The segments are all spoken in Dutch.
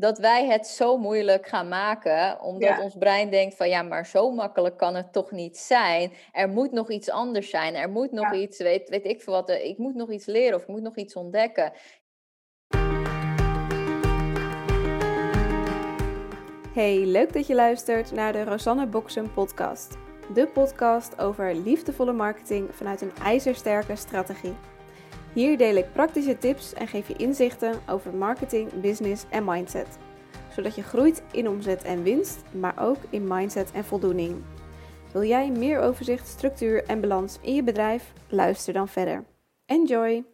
dat wij het zo moeilijk gaan maken, omdat ons brein denkt van ja, maar zo makkelijk kan het toch niet zijn. Er moet nog iets anders zijn. Er moet nog iets, weet, weet ik veel wat, eh, ik moet nog iets leren of ik moet nog iets ontdekken. Hey, leuk dat je luistert naar de Rosanne Boksen podcast. De podcast over liefdevolle marketing vanuit een ijzersterke strategie. Hier deel ik praktische tips en geef je inzichten over marketing, business en mindset. Zodat je groeit in omzet en winst, maar ook in mindset en voldoening. Wil jij meer overzicht, structuur en balans in je bedrijf? Luister dan verder. Enjoy!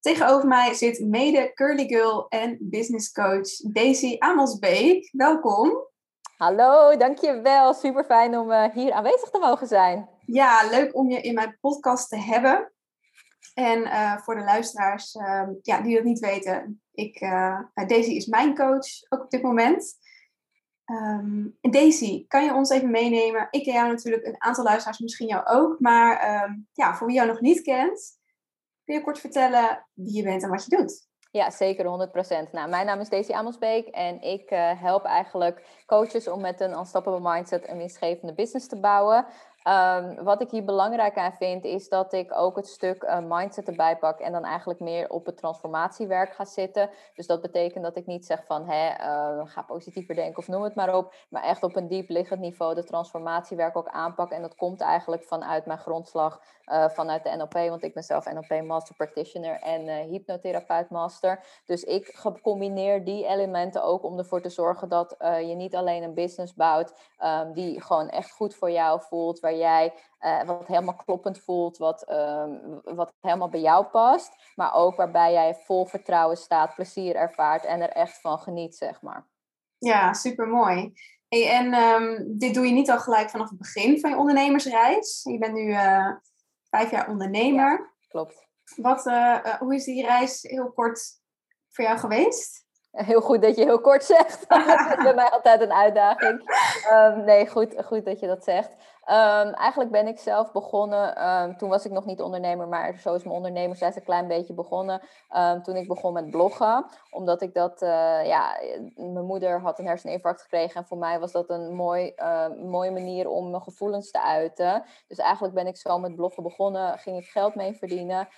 Tegenover mij zit mede curly girl en business coach Daisy Amelsbeek. Welkom. Hallo, dankjewel. Super fijn om uh, hier aanwezig te mogen zijn. Ja, leuk om je in mijn podcast te hebben. En uh, voor de luisteraars uh, ja, die dat niet weten, ik, uh, Daisy is mijn coach ook op dit moment. Um, Daisy, kan je ons even meenemen? Ik ken jou natuurlijk, een aantal luisteraars misschien jou ook, maar um, ja, voor wie jou nog niet kent, kun je kort vertellen wie je bent en wat je doet? Ja, zeker 100%. Nou, mijn naam is Daisy Amelsbeek en ik uh, help eigenlijk coaches om met een unstoppable mindset een winstgevende business te bouwen. Um, wat ik hier belangrijk aan vind, is dat ik ook het stuk uh, mindset erbij pak en dan eigenlijk meer op het transformatiewerk ga zitten. Dus dat betekent dat ik niet zeg van hè, uh, ga positiever denken of noem het maar op, maar echt op een diep liggend niveau de transformatiewerk ook aanpak. En dat komt eigenlijk vanuit mijn grondslag uh, vanuit de NLP, want ik ben zelf NLP Master Practitioner en hypnotherapeut Master. Dus ik combineer die elementen ook om ervoor te zorgen dat je niet alleen een business bouwt um, die gewoon echt goed voor jou voelt, waar jij uh, wat helemaal kloppend voelt, wat, um, wat helemaal bij jou past. Maar ook waarbij jij vol vertrouwen staat, plezier ervaart en er echt van geniet, zeg maar. Ja, super mooi. Hey, en um, dit doe je niet al gelijk vanaf het begin van je ondernemersreis. Je bent nu uh, vijf jaar ondernemer. Ja, klopt. Wat, uh, hoe is die reis heel kort voor jou geweest? Heel goed dat je heel kort zegt. dat is bij mij altijd een uitdaging. Um, nee, goed, goed dat je dat zegt. Um, eigenlijk ben ik zelf begonnen, um, toen was ik nog niet ondernemer, maar zo is mijn ondernemersreis een klein beetje begonnen. Um, toen ik begon met bloggen, omdat ik dat, uh, ja, mijn moeder had een herseninfarct gekregen en voor mij was dat een mooi, uh, mooie manier om mijn gevoelens te uiten. Dus eigenlijk ben ik zo met bloggen begonnen, ging ik geld mee verdienen.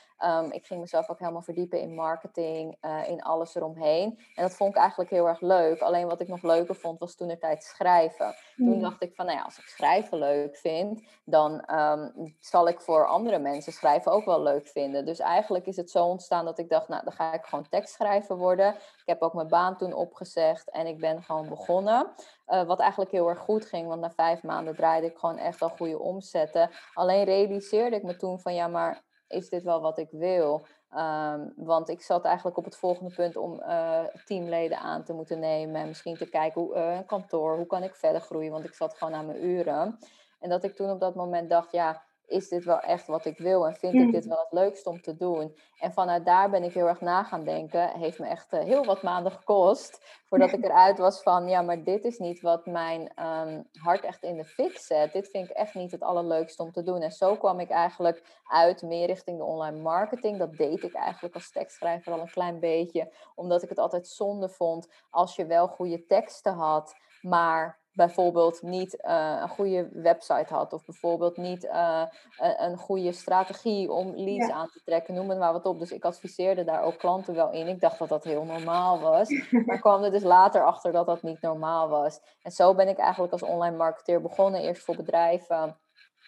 ik ging mezelf ook helemaal verdiepen in marketing, uh, in alles eromheen. En dat vond ik eigenlijk heel erg leuk. Alleen wat ik nog leuker vond, was toen de tijd schrijven. Toen mm. dacht ik van, nou ja, als ik schrijven leuk vind, dan um, zal ik voor andere mensen schrijven ook wel leuk vinden. Dus eigenlijk is het zo ontstaan dat ik dacht, nou, dan ga ik gewoon tekstschrijver worden. Ik heb ook mijn baan toen opgezegd en ik ben gewoon begonnen. Uh, wat eigenlijk heel erg goed ging, want na vijf maanden draaide ik gewoon echt al goede omzetten. Alleen realiseerde ik me toen van, ja, maar is dit wel wat ik wil? Um, want ik zat eigenlijk op het volgende punt om uh, teamleden aan te moeten nemen. En misschien te kijken hoe uh, een kantoor, hoe kan ik verder groeien? Want ik zat gewoon aan mijn uren. En dat ik toen op dat moment dacht, ja, is dit wel echt wat ik wil? En vind ik dit wel het leukst om te doen? En vanuit daar ben ik heel erg na gaan denken. Heeft me echt uh, heel wat maanden gekost. Voordat ik eruit was van, ja, maar dit is niet wat mijn um, hart echt in de fik zet. Dit vind ik echt niet het allerleukste om te doen. En zo kwam ik eigenlijk uit meer richting de online marketing. Dat deed ik eigenlijk als tekstschrijver al een klein beetje. Omdat ik het altijd zonde vond als je wel goede teksten had, maar bijvoorbeeld niet uh, een goede website had. Of bijvoorbeeld niet uh, een goede strategie om leads aan te trekken. Noem het maar wat op. Dus ik adviseerde daar ook klanten wel in. Ik dacht dat dat heel normaal was. Maar kwam er dus later achter dat dat niet normaal was. En zo ben ik eigenlijk als online marketeer begonnen. Eerst voor bedrijven.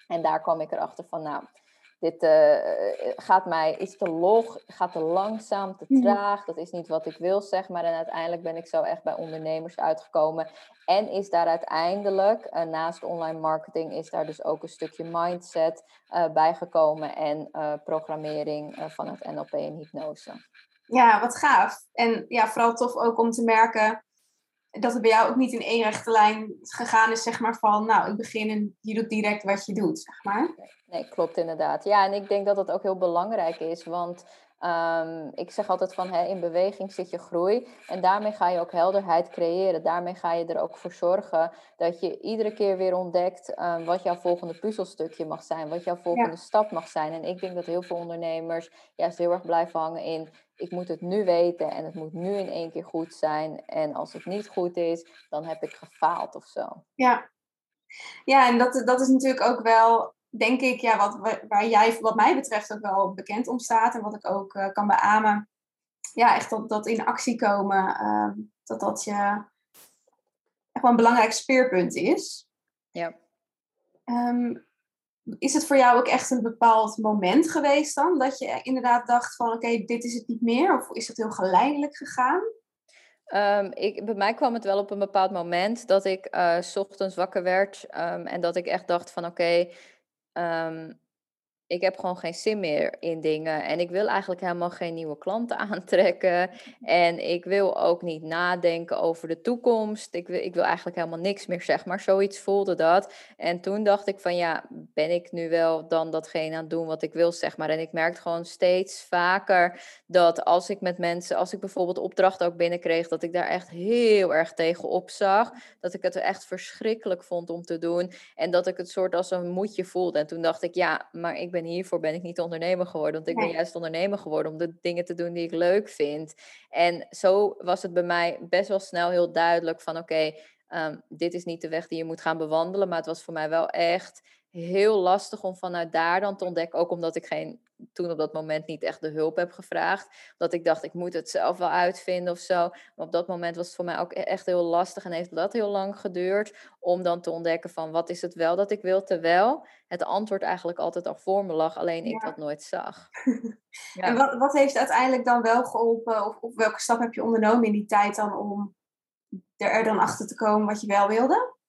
En daar kwam ik erachter van, nou, dit uh, gaat mij, is te log, gaat te langzaam, te mhm. traag. Dat is niet wat ik wil, zeg maar. En uiteindelijk ben ik zo echt bij ondernemers uitgekomen. En is daar uiteindelijk, uh, naast online marketing, is daar dus ook een stukje mindset uh, bijgekomen. En programmering van het NLP en hypnose. Ja, wat gaaf. En ja, vooral tof ook om te merken dat het bij jou ook niet in één rechte lijn gegaan is, zeg maar, van nou, ik begin en je doet direct wat je doet, zeg maar. Nee, klopt inderdaad. Ja, en ik denk dat dat ook heel belangrijk is, want Ehm, ik zeg altijd van hè, in beweging zit je groei en daarmee ga je ook helderheid creëren. Daarmee ga je er ook voor zorgen dat je iedere keer weer ontdekt ehm, wat jouw volgende puzzelstukje mag zijn, wat jouw volgende stap mag zijn. En ik denk dat heel veel ondernemers juist heel erg blijven hangen in ik moet het nu weten en het moet nu in één keer goed zijn. En als het niet goed is, dan heb ik gefaald of zo. Ja, ja en dat, dat is natuurlijk ook wel denk ik, ja, wat, waar jij wat mij betreft ook wel bekend om staat en wat ik ook uh, kan beamen. Ja, echt dat, dat in actie komen, uh, dat dat je echt wel een belangrijk speerpunt is. Ja. Um, is het voor jou ook echt een bepaald moment geweest dan? Dat je inderdaad dacht van oké, dit is het niet meer? Of is het heel geleidelijk gegaan? Um, ik, bij mij kwam het wel op een bepaald moment dat ik uh, s ochtends wakker werd um, en dat ik echt dacht van oké, Um, ik heb gewoon geen zin meer in dingen. En ik wil eigenlijk helemaal geen nieuwe klanten aantrekken. En ik wil ook niet nadenken over de toekomst. Ik wil, ik wil eigenlijk helemaal niks meer, zeg maar. Zoiets voelde dat. En toen dacht ik van ja, ben ik nu wel dan datgene aan het doen wat ik wil, zeg maar. En ik merkte gewoon steeds vaker dat als ik met mensen, als ik bijvoorbeeld opdrachten ook binnenkreeg, dat ik daar echt heel erg tegen opzag. Dat ik het echt verschrikkelijk vond om te doen. En dat ik het soort als een moedje voelde. En toen dacht ik ja, maar ik ben hiervoor ben ik niet ondernemer geworden. Want ik ben juist ondernemer geworden om de dingen te doen die ik leuk vind. En zo was het bij mij best wel snel heel duidelijk van oké, ehm, dit is niet de weg die je moet gaan bewandelen. Maar het was voor mij wel echt heel lastig om vanuit daar dan te ontdekken. Ook omdat ik geen, toen op dat moment niet echt de hulp heb gevraagd. Dat ik dacht, ik moet het zelf wel uitvinden of zo. Maar op dat moment was het voor mij ook e-, echt heel lastig. En heeft dat heel lang geduurd om dan te ontdekken van wat is het wel dat ik wil. Terwijl het antwoord eigenlijk altijd al voor me lag. Alleen ik dat nooit zag. ja. En wat, wat heeft uiteindelijk dan wel geholpen? Of, of welke stap heb je ondernomen in die tijd dan om er dan achter te komen wat je wel wilde?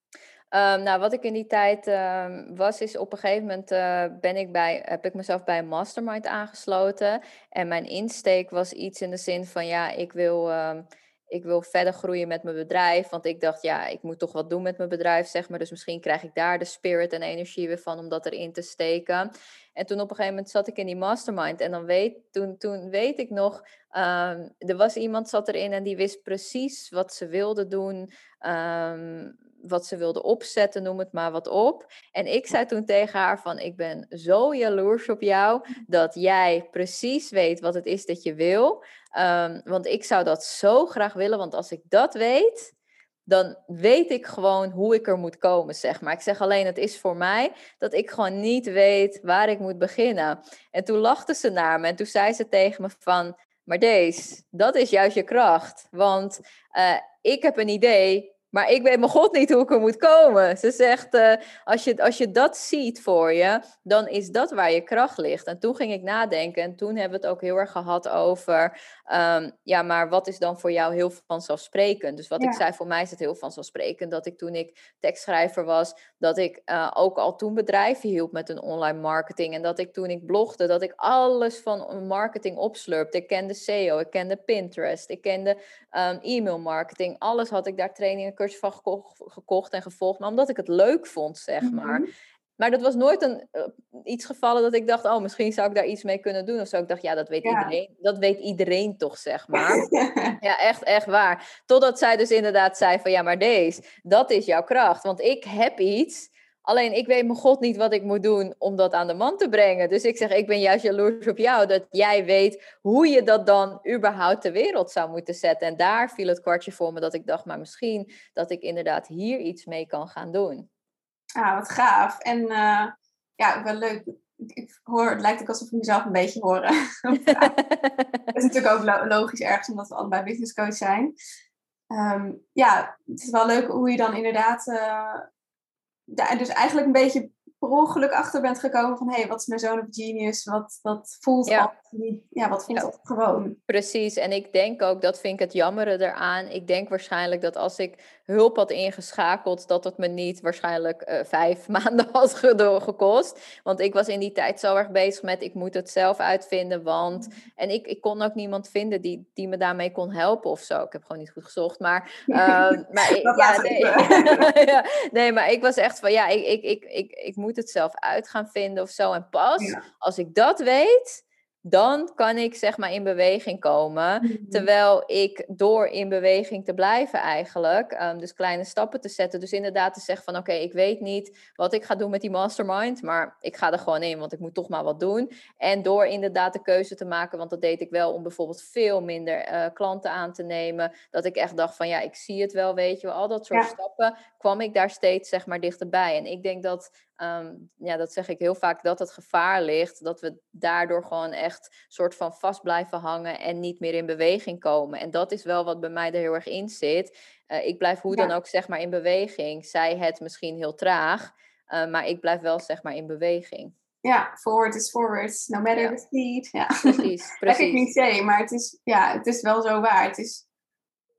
Um, nou, wat ik in die tijd um, was, is op een gegeven moment uh, ben ik bij, heb ik mezelf bij een mastermind aangesloten. En mijn insteek was iets in de zin van, ja, ik wil, um, ik wil verder groeien met mijn bedrijf. Want ik dacht, ja, ik moet toch wat doen met mijn bedrijf, zeg maar. Dus misschien krijg ik daar de spirit en energie weer van om dat erin te steken. En toen op een gegeven moment zat ik in die mastermind. En dan weet, toen, toen weet ik nog, er was iemand zat erin en die wist precies wat ze wilde doen wat ze wilde opzetten, noem het maar wat op. En ik zei toen tegen haar van, ik ben zo jaloers op jou dat jij precies weet wat het is dat je wil. Um, want ik zou dat zo graag willen, want als ik dat weet, dan weet ik gewoon hoe ik er moet komen, zeg maar. Ik zeg alleen, het is voor mij dat ik gewoon niet weet waar ik moet beginnen. En toen lachte ze naar me en toen zei ze tegen me van, maar deze, dat is juist je kracht. Want uh, ik heb een idee, maar ik weet mijn god niet hoe ik er moet komen. Ze zegt, uh, als, je, als je dat ziet voor je, dan is dat waar je kracht ligt. En toen ging ik nadenken en toen hebben we het ook heel erg gehad over, um, ja, maar wat is dan voor jou heel vanzelfsprekend? Dus wat ik zei, voor mij is het heel vanzelfsprekend dat ik toen ik tekstschrijver was, dat ik uh, ook al toen bedrijven hielp met een online marketing. En dat ik toen ik blogde, dat ik alles van marketing opslurpte. Ik kende SEO, ik kende Pinterest, ik kende um, e-mail marketing. Alles had ik daar trainingen van gekocht, en gevolgd, maar omdat ik het leuk vond, zeg maar. Mhm. Maar dat was nooit een, uh, iets gevallen dat ik dacht, oh, misschien zou ik daar iets mee kunnen doen. Of zo. Ik dacht, ja, dat weet iedereen. Dat weet iedereen toch, zeg maar. ja, echt, echt waar. Totdat zij dus inderdaad zei van, ja, maar deze, dat is jouw kracht. Want ik heb iets Alleen ik weet mijn god niet wat ik moet doen om dat aan de man te brengen. Dus ik zeg, ik ben juist jaloers op jou dat jij weet hoe je dat dan überhaupt ter wereld zou moeten zetten. En daar viel het kwartje voor me dat ik dacht, maar misschien dat ik inderdaad hier iets mee kan gaan doen. Ah, wat gaaf. En uh, ja, wel leuk. Ik hoor, het lijkt ook alsof ik mezelf een beetje hoor. Het is natuurlijk ook logisch ergens omdat we allebei business coach zijn. Um, ja, het is wel leuk hoe je dan inderdaad uh, daar dus eigenlijk een beetje per ongeluk achter bent gekomen van hé, hey, wat is mijn zoon of genius? Wat, wat voelt ja. ja, wat voelt ja. dat gewoon? Precies, en ik denk ook, dat vind ik het jammere eraan. Ik denk waarschijnlijk dat als ik hulp had ingeschakeld, dat het me niet waarschijnlijk uh, vijf maanden had gekost. Want ik was in die tijd zo erg bezig met ik moet het zelf uitvinden. Want mm. en ik, ik kon ook niemand vinden die, die me daarmee kon helpen of zo. Ik heb gewoon niet goed gezocht. Maar, uh, maar ja, nee. ja, nee, maar ik was echt van ja, ik, ik, ik, ik, ik moet het zelf uit gaan vinden of zo. En pas als ik dat weet dan kan ik zeg maar in beweging komen. Mhm. Terwijl ik door in beweging te blijven eigenlijk, ehm, dus kleine stappen te zetten. Dus inderdaad te zeggen van oké, ik weet niet wat ik ga doen met die mastermind, maar ik ga er gewoon in, want ik moet toch maar wat doen. En door inderdaad de keuze te maken, want dat deed ik wel om bijvoorbeeld veel minder eh, klanten aan te nemen. Dat ik echt dacht van ja, ik zie het wel, weet je wel. Al dat soort Ja. stappen kwam ik daar steeds zeg maar dichterbij. En ik denk dat Ehm, ja, dat zeg ik heel vaak, dat het gevaar ligt. Dat we daardoor gewoon echt soort van vast blijven hangen en niet meer in beweging komen. En dat is wel wat bij mij er heel erg in zit. Eh, ik blijf hoe Ja. dan ook zeg maar in beweging. Zij het misschien heel traag, eh, maar ik blijf wel zeg maar in beweging. Ja, forward is forward, no matter Ja. the speed. Ja. Precies, precies. cliché, maar het is, ja, het is wel zo waar. Het is,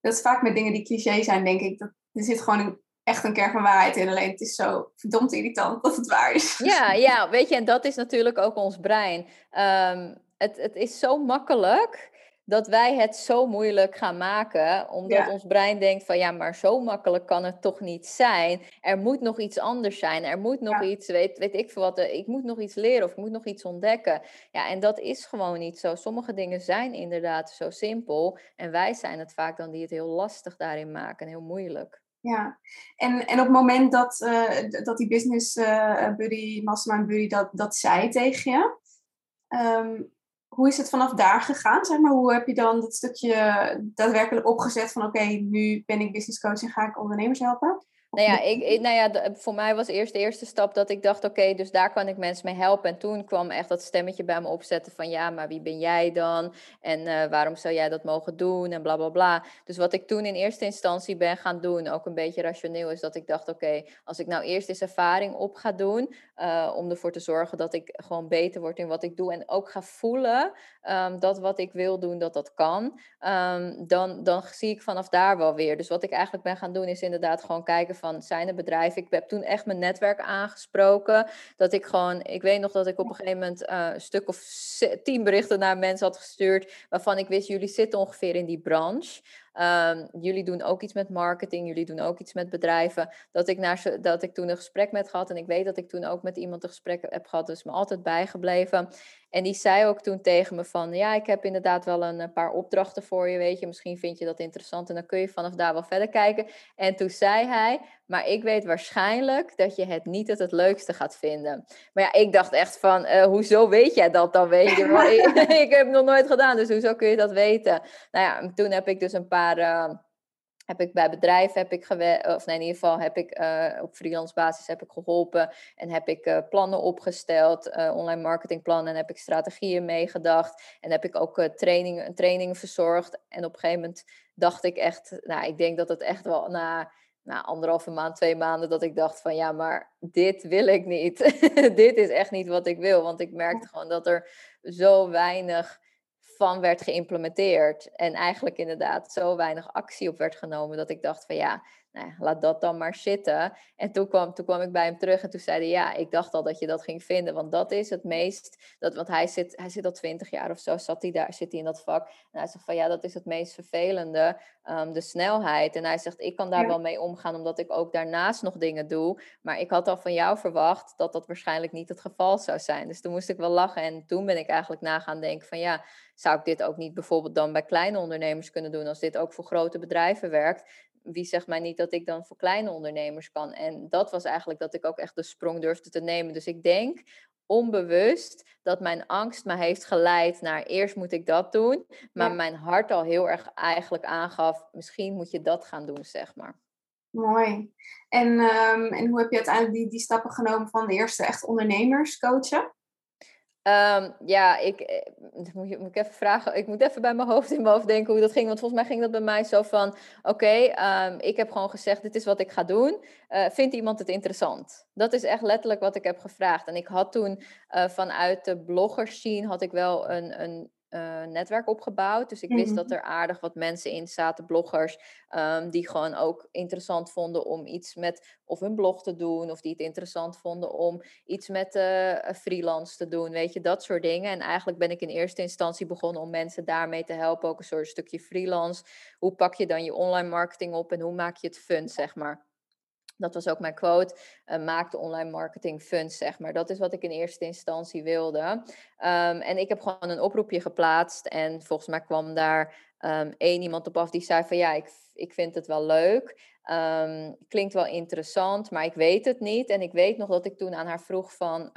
dat is vaak met dingen die cliché zijn, denk ik. Dat, er zit gewoon een, echt een kern van waarheid in. Alleen het is zo verdomd irritant dat het waar is. Ja, ja, weet je, en dat is natuurlijk ook ons brein. Ehm, het, het is zo makkelijk dat wij het zo moeilijk gaan maken, omdat Ja. ons brein denkt van ja, maar zo makkelijk kan het toch niet zijn. Er moet nog iets anders zijn. Er moet nog Ja. iets, weet, weet ik veel wat, eh, ik moet nog iets leren of ik moet nog iets ontdekken. Ja, en dat is gewoon niet zo. Sommige dingen zijn inderdaad zo simpel en wij zijn het vaak dan die het heel lastig daarin maken en heel moeilijk. Ja, en, en op het moment dat, eh, dat die business eh, buddy, mastermind buddy, dat, dat zei tegen je, ehm, hoe is het vanaf daar gegaan? Zeg maar, hoe heb je dan dat stukje daadwerkelijk opgezet van oké, nu ben ik business coach en ga ik ondernemers helpen? Nou ja, ik, ik- nou ja, voor mij was eerst de eerste stap dat ik dacht, oké, dus daar kan ik mensen mee helpen. En toen kwam echt dat stemmetje bij me opzetten van, ja, maar wie ben jij dan? En eh, waarom zou jij dat mogen doen? En bla, bla, bla. Dus wat ik toen in eerste instantie ben gaan doen, ook een beetje rationeel, is dat ik dacht, oké, als ik nou eerst eens ervaring op ga doen, eh, om ervoor te zorgen dat ik gewoon beter word in wat ik doe en ook ga voelen ehm, dat wat ik wil doen, dat dat kan, ehm, dan, dan zie ik vanaf daar wel weer. Dus wat ik eigenlijk ben gaan doen, is inderdaad gewoon kijken van, zijn er bedrijven? Ik heb toen echt mijn netwerk aangesproken, dat ik gewoon, ik weet nog dat ik op een gegeven moment eh, een stuk of tien berichten naar mensen had gestuurd, waarvan ik wist, jullie zitten ongeveer in die branche. Ehm, jullie doen ook iets met marketing, jullie doen ook iets met bedrijven. Dat ik, naar dat ik toen een gesprek met gehad. En ik weet dat ik toen ook met iemand een gesprek heb gehad. Dus me altijd bijgebleven. En die zei ook toen tegen me van... Ja, ik heb inderdaad wel een, paar opdrachten voor je, weet je. Misschien vind je dat interessant en dan kun je vanaf daar wel verder kijken. En toen zei hij... Maar ik weet waarschijnlijk dat je het niet het, het leukste gaat vinden. Maar ja, ik dacht echt van... eh, hoezo weet jij dat dan, weet je? ik, ik heb het nog nooit gedaan, dus hoezo kun je dat weten? Nou ja, en toen heb ik dus een paar... eh, heb ik bij bedrijven heb ik gewerkt, of nee, in ieder geval heb ik eh, op freelance basis heb ik geholpen en heb ik plannen opgesteld, online marketingplannen en heb ik strategieën meegedacht en heb ik ook trainingen, trainingen verzorgd. En op een gegeven moment dacht ik echt, nou, ik denk dat het echt wel na, na anderhalve maand, twee maanden, dat ik dacht van ja, maar dit wil ik niet. dit is echt niet wat ik wil, want ik merkte gewoon dat er zo weinig van werd geïmplementeerd. En eigenlijk inderdaad zo weinig actie op werd genomen dat ik dacht van ja, nou ja, laat dat dan maar zitten. En toen kwam, toen kwam ik bij hem terug en toen zei hij ja, ik dacht al dat je dat ging vinden. Want dat is het meest, dat, want hij zit, hij zit al twintig jaar of zo, zat hij daar, zit hij in dat vak. En hij zegt van ja, dat is het meest vervelende, ehm, de snelheid. En hij zegt, ik kan daar Ja. wel mee omgaan, omdat ik ook daarnaast nog dingen doe. Maar ik had al van jou verwacht dat dat waarschijnlijk niet het geval zou zijn. Dus toen moest ik wel lachen en toen ben ik eigenlijk na gaan denken van ja, zou ik dit ook niet bijvoorbeeld dan bij kleine ondernemers kunnen doen als dit ook voor grote bedrijven werkt? Wie zegt mij niet dat ik dan voor kleine ondernemers kan? En dat was eigenlijk dat ik ook echt de sprong durfde te nemen. Dus ik denk onbewust dat mijn angst me heeft geleid naar eerst moet ik dat doen, maar Ja. mijn hart al heel erg eigenlijk aangaf, misschien moet je dat gaan doen, zeg maar. Mooi. En, ehm, en hoe heb je uiteindelijk die, die stappen genomen van de eerste echt ondernemers coachen? Ehm, ja, ik eh, moet, moet ik even vragen. Ik moet even bij mijn hoofd in mijn hoofd denken hoe dat ging. Want volgens mij ging dat bij mij zo van: oké, ehm, ik heb gewoon gezegd: dit is wat ik ga doen. Eh, vindt iemand het interessant? Dat is echt letterlijk wat ik heb gevraagd. En ik had toen eh, vanuit de bloggers zien had ik wel een, een eh, netwerk opgebouwd. Dus ik wist Mhm. dat er aardig wat mensen in zaten, bloggers, ehm, die gewoon ook interessant vonden om iets met of hun blog te doen, of die het interessant vonden om iets met eh, freelance te doen, weet je, dat soort dingen. En eigenlijk ben ik in eerste instantie begonnen om mensen daarmee te helpen, ook een soort stukje freelance. Hoe pak je dan je online marketing op en hoe maak je het fun, zeg maar. Dat was ook mijn quote. Uh, maak de online marketing fun, zeg maar. Dat is wat ik in eerste instantie wilde. Um, en ik heb gewoon een oproepje geplaatst. En volgens mij kwam daar um, één iemand op af die zei van ja, ik, ik vind het wel leuk. Um, klinkt wel interessant, maar ik weet het niet. En ik weet nog dat ik toen aan haar vroeg van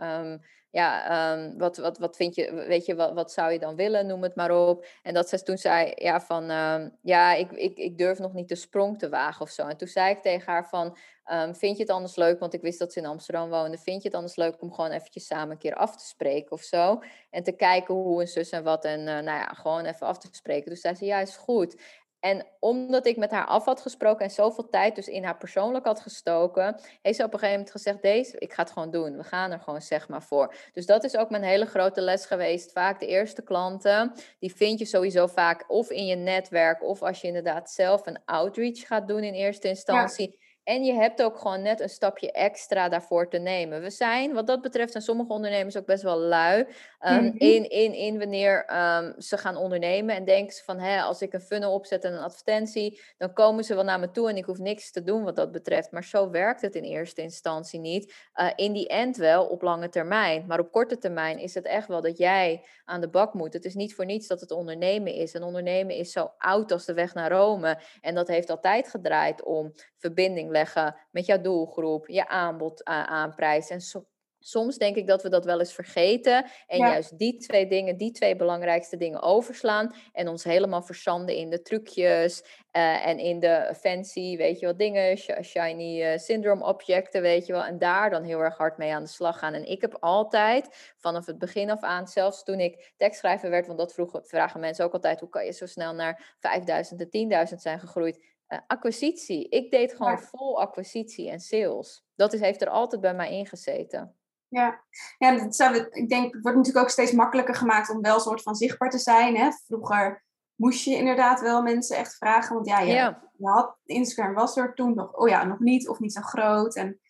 ja, um, wat, wat, wat vind je, weet je, wat, wat zou je dan willen, noem het maar op. En dat ze toen zei, ja, van, um, ja, ik, ik, ik durf nog niet de sprong te wagen of zo. En toen zei ik tegen haar van, um, vind je het anders leuk, want ik wist dat ze in Amsterdam woonde, vind je het anders leuk om gewoon eventjes samen een keer af te spreken of zo? En te kijken hoe en zus en wat en, uh, nou ja, gewoon even af te spreken. Dus zei ze, ja, is goed. En omdat ik met haar af had gesproken en zoveel tijd dus in haar persoonlijk had gestoken, heeft ze op een gegeven moment gezegd: Deze, ik ga het gewoon doen. We gaan er gewoon zeg maar voor. Dus dat is ook mijn hele grote les geweest. Vaak de eerste klanten, die vind je sowieso vaak of in je netwerk, of als je inderdaad zelf een outreach gaat doen in eerste instantie. En je hebt ook gewoon net een stapje extra daarvoor te nemen. We zijn, wat dat betreft, zijn sommige ondernemers ook best wel lui. Um, in, in, in wanneer um, ze gaan ondernemen en denken ze van, hè, als ik een funnel opzet en een advertentie, dan komen ze wel naar me toe en ik hoef niks te doen wat dat betreft. Maar zo werkt het in eerste instantie niet. Uh, in die end wel op lange termijn. Maar op korte termijn is het echt wel dat jij aan de bak moet. Het is niet voor niets dat het ondernemen is. En ondernemen is zo oud als de weg naar Rome. En dat heeft altijd gedraaid om verbinding leggen met jouw doelgroep, je aanbod uh, aanprijzen. En so soms denk ik dat we dat wel eens vergeten. En juist die twee dingen, die twee belangrijkste dingen overslaan. En ons helemaal verzanden in de trucjes uh, en in de fancy, weet je wel, dingen, shiny uh, syndrome objecten, weet je wel. En daar dan heel erg hard mee aan de slag gaan. En ik heb altijd, vanaf het begin af aan, zelfs toen ik tekstschrijver werd, want dat vroegen, vragen mensen ook altijd, hoe kan je zo snel naar 5000 en 10.000 zijn gegroeid? Uh, acquisitie. Ik deed gewoon vol acquisitie en sales. Dat is, heeft er altijd bij mij ingezeten. Ja, ja dat zou, ik denk, het wordt natuurlijk ook steeds makkelijker gemaakt om wel een soort van zichtbaar te zijn. Hè? Vroeger moest je inderdaad wel mensen echt vragen. Want ja, je, ja. je had, Instagram was er toen nog, oh ja, nog niet of niet zo groot. En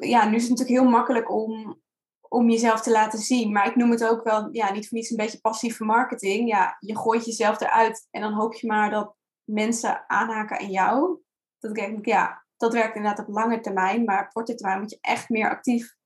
ja, nu is het natuurlijk heel makkelijk om, om jezelf te laten zien. Maar ik noem het ook wel, ja, niet voor niets een beetje passieve marketing. Ja, je gooit jezelf eruit en dan hoop je maar dat mensen aanhaken aan jou. Dat ik denk, ja, dat werkt inderdaad op lange termijn, maar op korte termijn moet je echt meer actief,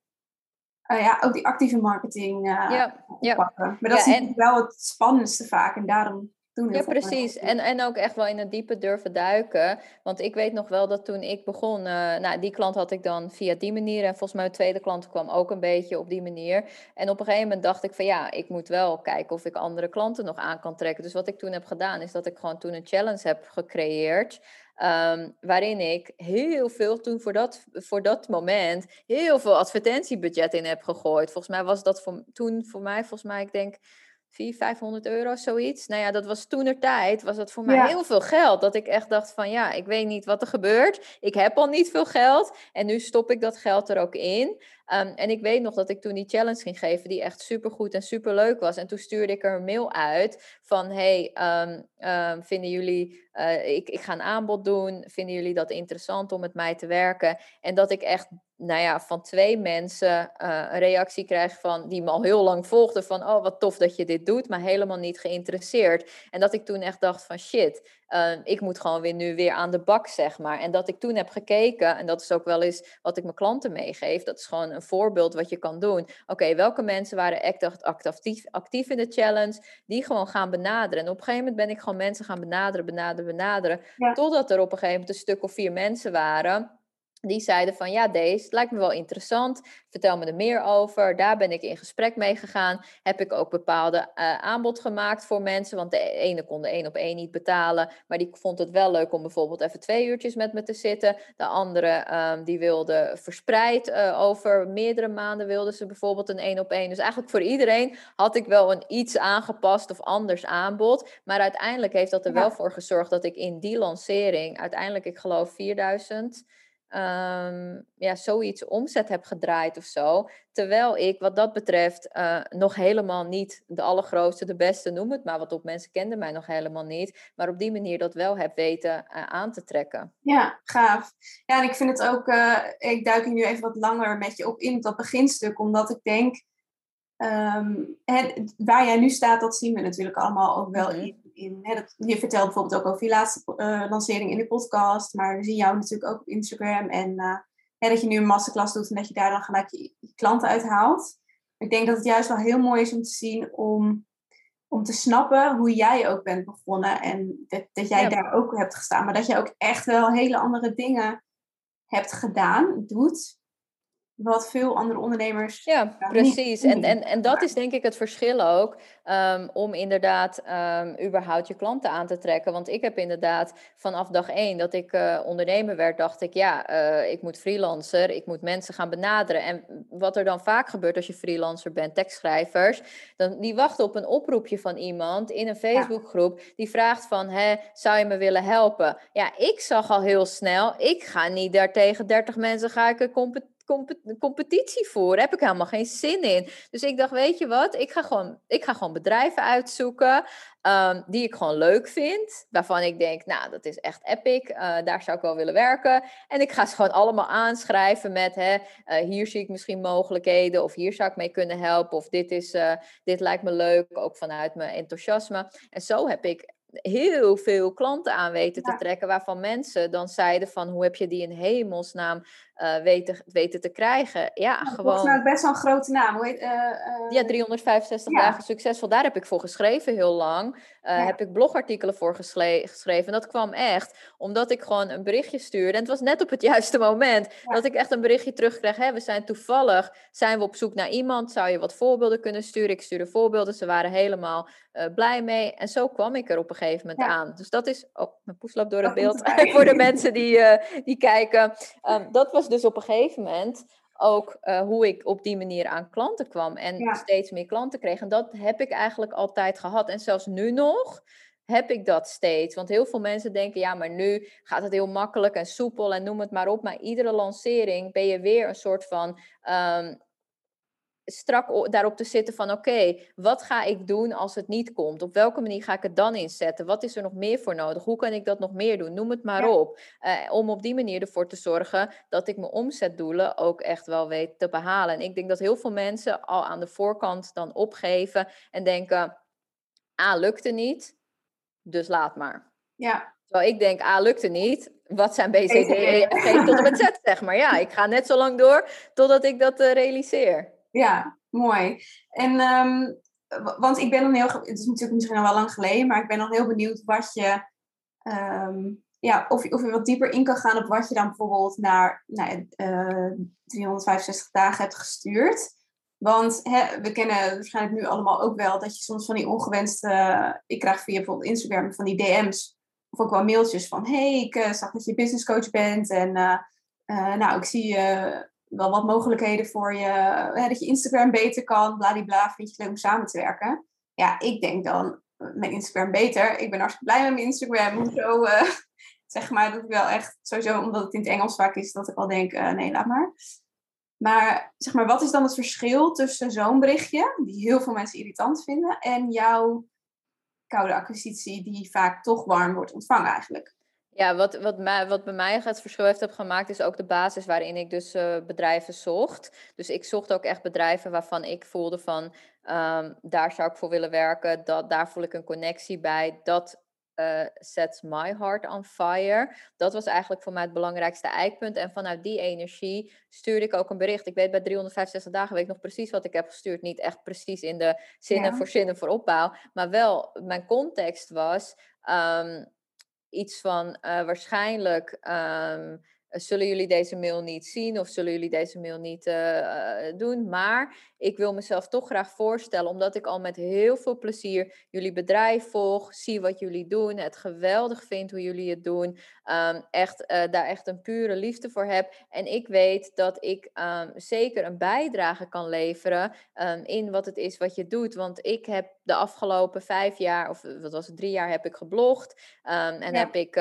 uh, ja, ook die actieve marketing uh, ja, ja. Maar dat ja, is en... wel het spannendste vaak en daarom Ja, precies. En, en ook echt wel in het diepe durven duiken. Want ik weet nog wel dat toen ik begon, uh, nou, die klant had ik dan via die manier. En volgens mij de tweede klant kwam ook een beetje op die manier. En op een gegeven moment dacht ik van ja, ik moet wel kijken of ik andere klanten nog aan kan trekken. Dus wat ik toen heb gedaan, is dat ik gewoon toen een challenge heb gecreëerd. Um, waarin ik heel veel toen voor dat, voor dat moment heel veel advertentiebudget in heb gegooid. Volgens mij was dat voor, toen voor mij, volgens mij, ik denk 400, 500 euro, zoiets. Nou ja, dat was toen er tijd, was dat voor mij heel veel geld. Dat ik echt dacht van ja, ik weet niet wat er gebeurt. Ik heb al niet veel geld en nu stop ik dat geld er ook in. Um, en ik weet nog dat ik toen die challenge ging geven, die echt super goed en super leuk was. En toen stuurde ik er een mail uit van: Hey, um, um, vinden jullie, uh, ik, ik ga een aanbod doen. Vinden jullie dat interessant om met mij te werken? En dat ik echt nou ja, van twee mensen uh, een reactie krijg van die me al heel lang volgden van oh wat tof dat je dit doet, maar helemaal niet geïnteresseerd. En dat ik toen echt dacht van shit, uh, ik moet gewoon weer nu weer aan de bak, zeg maar. En dat ik toen heb gekeken, en dat is ook wel eens wat ik mijn klanten meegeef, dat is gewoon een voorbeeld wat je kan doen. Oké, welke mensen waren echt actief, actief in de challenge, die gewoon gaan benaderen. En op een gegeven moment ben ik gewoon mensen gaan benaderen, benaderen, benaderen, totdat er op een gegeven moment een stuk of vier mensen waren die zeiden van ja, deze lijkt me wel interessant. Vertel me er meer over. Daar ben ik in gesprek mee gegaan. Heb ik ook bepaalde uh, aanbod gemaakt voor mensen. Want de ene kon de één op één niet betalen. Maar die vond het wel leuk om bijvoorbeeld even twee uurtjes met me te zitten. De andere um, die wilde verspreid uh, over meerdere maanden wilde ze bijvoorbeeld een één op één. Dus eigenlijk voor iedereen had ik wel een iets aangepast of anders aanbod. Maar uiteindelijk heeft dat er ja. wel voor gezorgd dat ik in die lancering uiteindelijk, ik geloof 4000 um, ja, zoiets omzet heb gedraaid of zo. Terwijl ik wat dat betreft uh, nog helemaal niet de allergrootste, de beste noem het maar. Want op mensen kenden mij nog helemaal niet. Maar op die manier dat wel heb weten uh, aan te trekken. Ja, gaaf. Ja, en ik vind het ook, uh, ik duik nu even wat langer met je op in dat beginstuk. Omdat ik denk, um, het, waar jij nu staat, dat zien we natuurlijk allemaal ook wel -hmm. in in hè, dat, je vertelt bijvoorbeeld ook over je laatste uh, lancering in de podcast, maar we zien jou natuurlijk ook op Instagram en uh, hè, dat je nu een masterclass doet en dat je daar dan gelijk je, je klanten uithaalt. Ik denk dat het juist wel heel mooi is om te zien om, om te snappen hoe jij ook bent begonnen en dat, dat jij daar ook hebt gestaan, maar dat je ook echt wel hele andere dingen hebt gedaan, doet, wat veel andere ondernemers. Ja, precies. En, en, en dat is denk ik het verschil ook. Um, om inderdaad um, überhaupt je klanten aan te trekken. Want ik heb inderdaad vanaf dag één dat ik uh, ondernemer werd, dacht ik, ja, uh, ik moet freelancer, ik moet mensen gaan benaderen. En wat er dan vaak gebeurt als je freelancer bent, tekstschrijvers, dan, die wachten op een oproepje van iemand in een Facebookgroep die vraagt van, hè, zou je me willen helpen? Ja, ik zag al heel snel, ik ga niet daar tegen 30 mensen ga ik een competitie competitie voor. heb ik helemaal geen zin in. Dus ik dacht, weet je wat, ik ga gewoon, ik ga gewoon bedrijven uitzoeken um, die ik gewoon leuk vind. Waarvan ik denk, nou, dat is echt epic. Uh, daar zou ik wel willen werken. En ik ga ze gewoon allemaal aanschrijven met, hè, uh, hier zie ik misschien mogelijkheden. Of hier zou ik mee kunnen helpen. Of dit, is, uh, dit lijkt me leuk, ook vanuit mijn enthousiasme. En zo heb ik heel veel klanten aan weten te trekken, waarvan mensen dan zeiden van hoe heb je die in hemelsnaam uh, weten, weten te krijgen. Ja, gewoon. Volgens best wel een grote naam. Hoe heet, uh, uh... Ja, 365 dagen succesvol. Daar heb ik voor geschreven heel lang. Ja. Heb ik blogartikelen voor geschreven. En dat kwam echt omdat ik gewoon een berichtje stuurde. En het was net op het juiste moment dat ik echt een berichtje terugkreeg. Hè, we zijn toevallig, zijn we op zoek naar iemand. Zou je wat voorbeelden kunnen sturen? Ik stuurde voorbeelden. Ze waren helemaal blij mee. En zo kwam ik er op een gegeven moment aan. Dus dat is... Oh, mijn poes loopt door het beeld. voor de mensen die, die kijken. Um, dat was dus op een gegeven moment ook uh, hoe ik op die manier aan klanten kwam en steeds meer klanten kreeg. En dat heb ik eigenlijk altijd gehad. En zelfs nu nog heb ik dat steeds. Want heel veel mensen denken, ja, maar nu gaat het heel makkelijk en soepel en noem het maar op. Maar iedere lancering ben je weer een soort van um, strak daarop te zitten van oké, wat ga ik doen als het niet komt? Op welke manier ga ik het dan inzetten? Wat is er nog meer voor nodig? Hoe kan ik dat nog meer doen? Noem het maar op. Uh, om op die manier ervoor te zorgen dat ik mijn omzetdoelen ook echt wel weet te behalen. En ik denk dat heel veel mensen al aan de voorkant dan opgeven en denken, ah, lukte niet, dus laat maar. Ja. Terwijl ik denk, ah, lukte niet, wat zijn BCD, G tot en met Z, zeg maar. Ja, ik ga net zo lang door totdat ik dat uh, realiseer. Ja, mooi. En, um, want ik ben dan heel, het is natuurlijk misschien al wel lang geleden, maar ik ben dan heel benieuwd wat je, um, ja, of, of je wat dieper in kan gaan op wat je dan bijvoorbeeld naar nou, uh, 365 dagen hebt gestuurd. Want hè, we kennen waarschijnlijk nu allemaal ook wel dat je soms van die ongewenste, ik krijg via bijvoorbeeld Instagram van die DM's of ook wel mailtjes van, hey, ik uh, zag dat je business coach bent en uh, nou, ik zie wel wat mogelijkheden voor je, hè, dat je Instagram beter kan, bladibla, vind je het leuk om samen te werken? Ja, ik denk dan, mijn Instagram beter. Ik ben hartstikke blij met mijn Instagram. Zo, uh, zeg maar, dat ik wel echt, sowieso omdat het in het Engels vaak is, dat ik al denk, uh, nee, laat maar. Maar zeg maar, wat is dan het verschil tussen zo'n berichtje, die heel veel mensen irritant vinden, en jouw koude acquisitie, die vaak toch warm wordt ontvangen eigenlijk? Ja, wat, wat, mij, wat bij mij het verschil heeft gemaakt, is ook de basis waarin ik dus uh, bedrijven zocht. Dus ik zocht ook echt bedrijven waarvan ik voelde van, um, daar zou ik voor willen werken, dat, daar voel ik een connectie bij, dat uh, sets my heart on fire. Dat was eigenlijk voor mij het belangrijkste eikpunt. En vanuit die energie stuurde ik ook een bericht. Ik weet bij 365 dagen weet ik nog precies wat ik heb gestuurd. Niet echt precies in de zinnen ja. voor zinnen voor opbouw. Maar wel, mijn context was... Um, iets van uh, waarschijnlijk um, zullen jullie deze mail niet zien of zullen jullie deze mail niet uh, doen. Maar ik wil mezelf toch graag voorstellen, omdat ik al met heel veel plezier jullie bedrijf volg, zie wat jullie doen, het geweldig vind hoe jullie het doen, um, echt, uh, daar echt een pure liefde voor heb. En ik weet dat ik um, zeker een bijdrage kan leveren um, in wat het is wat je doet. Want ik heb de afgelopen vijf jaar, of wat was het, drie jaar, heb ik geblogd. en ja. heb, ik,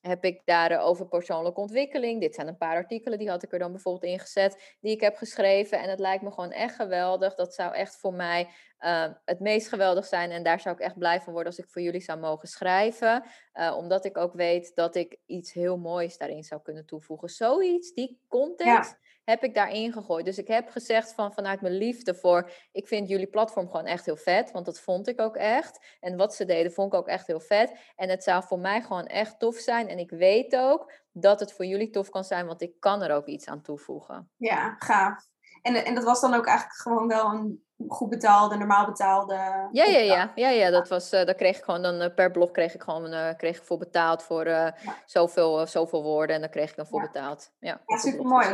heb ik daar over persoonlijke ontwikkeling. Dit zijn een paar artikelen, die had ik er dan bijvoorbeeld in gezet, die ik heb geschreven. En het lijkt me gewoon echt geweldig. Dat zou echt voor mij uh, het meest geweldig zijn. En daar zou ik echt blij van worden als ik voor jullie zou mogen schrijven. Uh, omdat ik ook weet dat ik iets heel moois daarin zou kunnen toevoegen. Zoiets, die context heb ik daarin gegooid. Dus ik heb gezegd van vanuit mijn liefde voor, ik vind jullie platform gewoon echt heel vet, want dat vond ik ook echt. En wat ze deden vond ik ook echt heel vet. En het zou voor mij gewoon echt tof zijn. En ik weet ook dat het voor jullie tof kan zijn, want ik kan er ook iets aan toevoegen. Ja, gaaf. En, en dat was dan ook eigenlijk gewoon wel een goed betaalde, normaal betaalde. Ja, ja, ja, ja, ja. Dat was, uh, daar kreeg ik gewoon dan uh, per blog kreeg ik gewoon uh, kreeg ik voor betaald voor ja. zoveel, zoveel woorden en dan kreeg ik dan voor ja. betaald. Ja, ja super mooi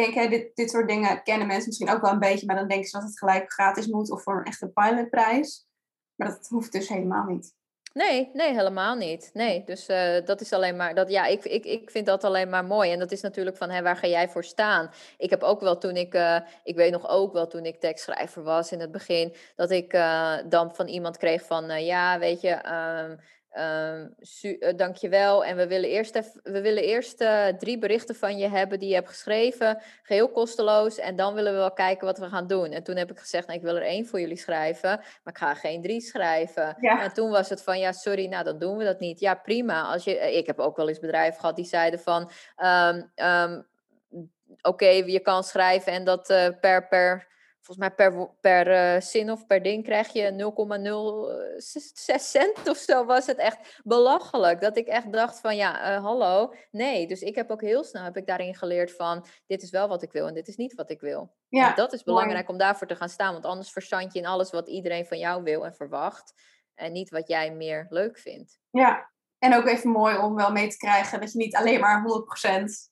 denk, hè, dit, dit soort dingen kennen mensen misschien ook wel een beetje, maar dan denken ze dat het gelijk gratis moet of voor een echte pilotprijs. Maar dat hoeft dus helemaal niet. Nee, nee, helemaal niet. Nee, dus uh, dat is alleen maar, dat, ja, ik, ik, ik vind dat alleen maar mooi. En dat is natuurlijk van, hé, waar ga jij voor staan? Ik heb ook wel toen ik, uh, ik weet nog ook wel toen ik tekstschrijver was in het begin, dat ik uh, dan van iemand kreeg van, ja, weet je, su- uh, dankjewel. En we willen eerst, even, we willen eerst uh, drie berichten van je hebben die je hebt geschreven. Geheel kosteloos. En dan willen we wel kijken wat we gaan doen. En toen heb ik gezegd, nou, ik wil er één voor jullie schrijven. Maar ik ga geen drie schrijven. Ja. En toen was het van, ja, sorry, nou dan doen we dat niet. Ja, prima. Als je, ik heb ook wel eens bedrijven gehad die zeiden van... Um, um, Oké, okay, je kan schrijven en dat uh, per, per volgens mij per, per uh, zin of per ding krijg je 0,06 cent of zo. Was het echt belachelijk. Dat ik echt dacht van ja, uh, hallo. Nee, dus ik heb ook heel snel heb ik daarin geleerd van dit is wel wat ik wil en dit is niet wat ik wil. Ja, en dat is belangrijk mooi. om daarvoor te gaan staan. Want anders verzand je in alles wat iedereen van jou wil en verwacht. En niet wat jij meer leuk vindt. Ja, en ook even mooi om wel mee te krijgen dat je niet alleen maar 100%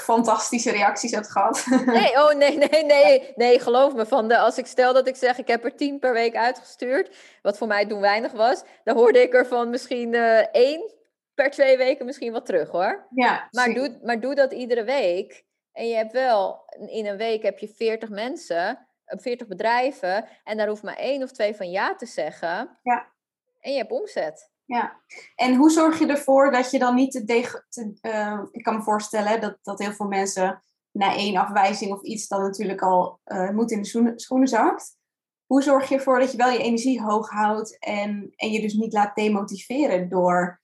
fantastische reacties hebt gehad. Nee, oh nee, nee, nee. Nee, geloof me. Van de, als ik stel dat ik zeg, ik heb er tien per week uitgestuurd, wat voor mij doen weinig was, dan hoorde ik er van misschien uh, één per twee weken misschien wat terug hoor. Ja, maar, doe, maar doe dat iedere week. En je hebt wel, in een week heb je 40 mensen, 40 bedrijven, en daar hoeft maar één of twee van ja te zeggen. Ja. En je hebt omzet. Ja, en hoe zorg je ervoor dat je dan niet te, te uh, ik kan me voorstellen dat, dat heel veel mensen na één afwijzing of iets dan natuurlijk al uh, moet in de schoenen, zakt. Hoe zorg je ervoor dat je wel je energie hoog houdt en, en je dus niet laat demotiveren door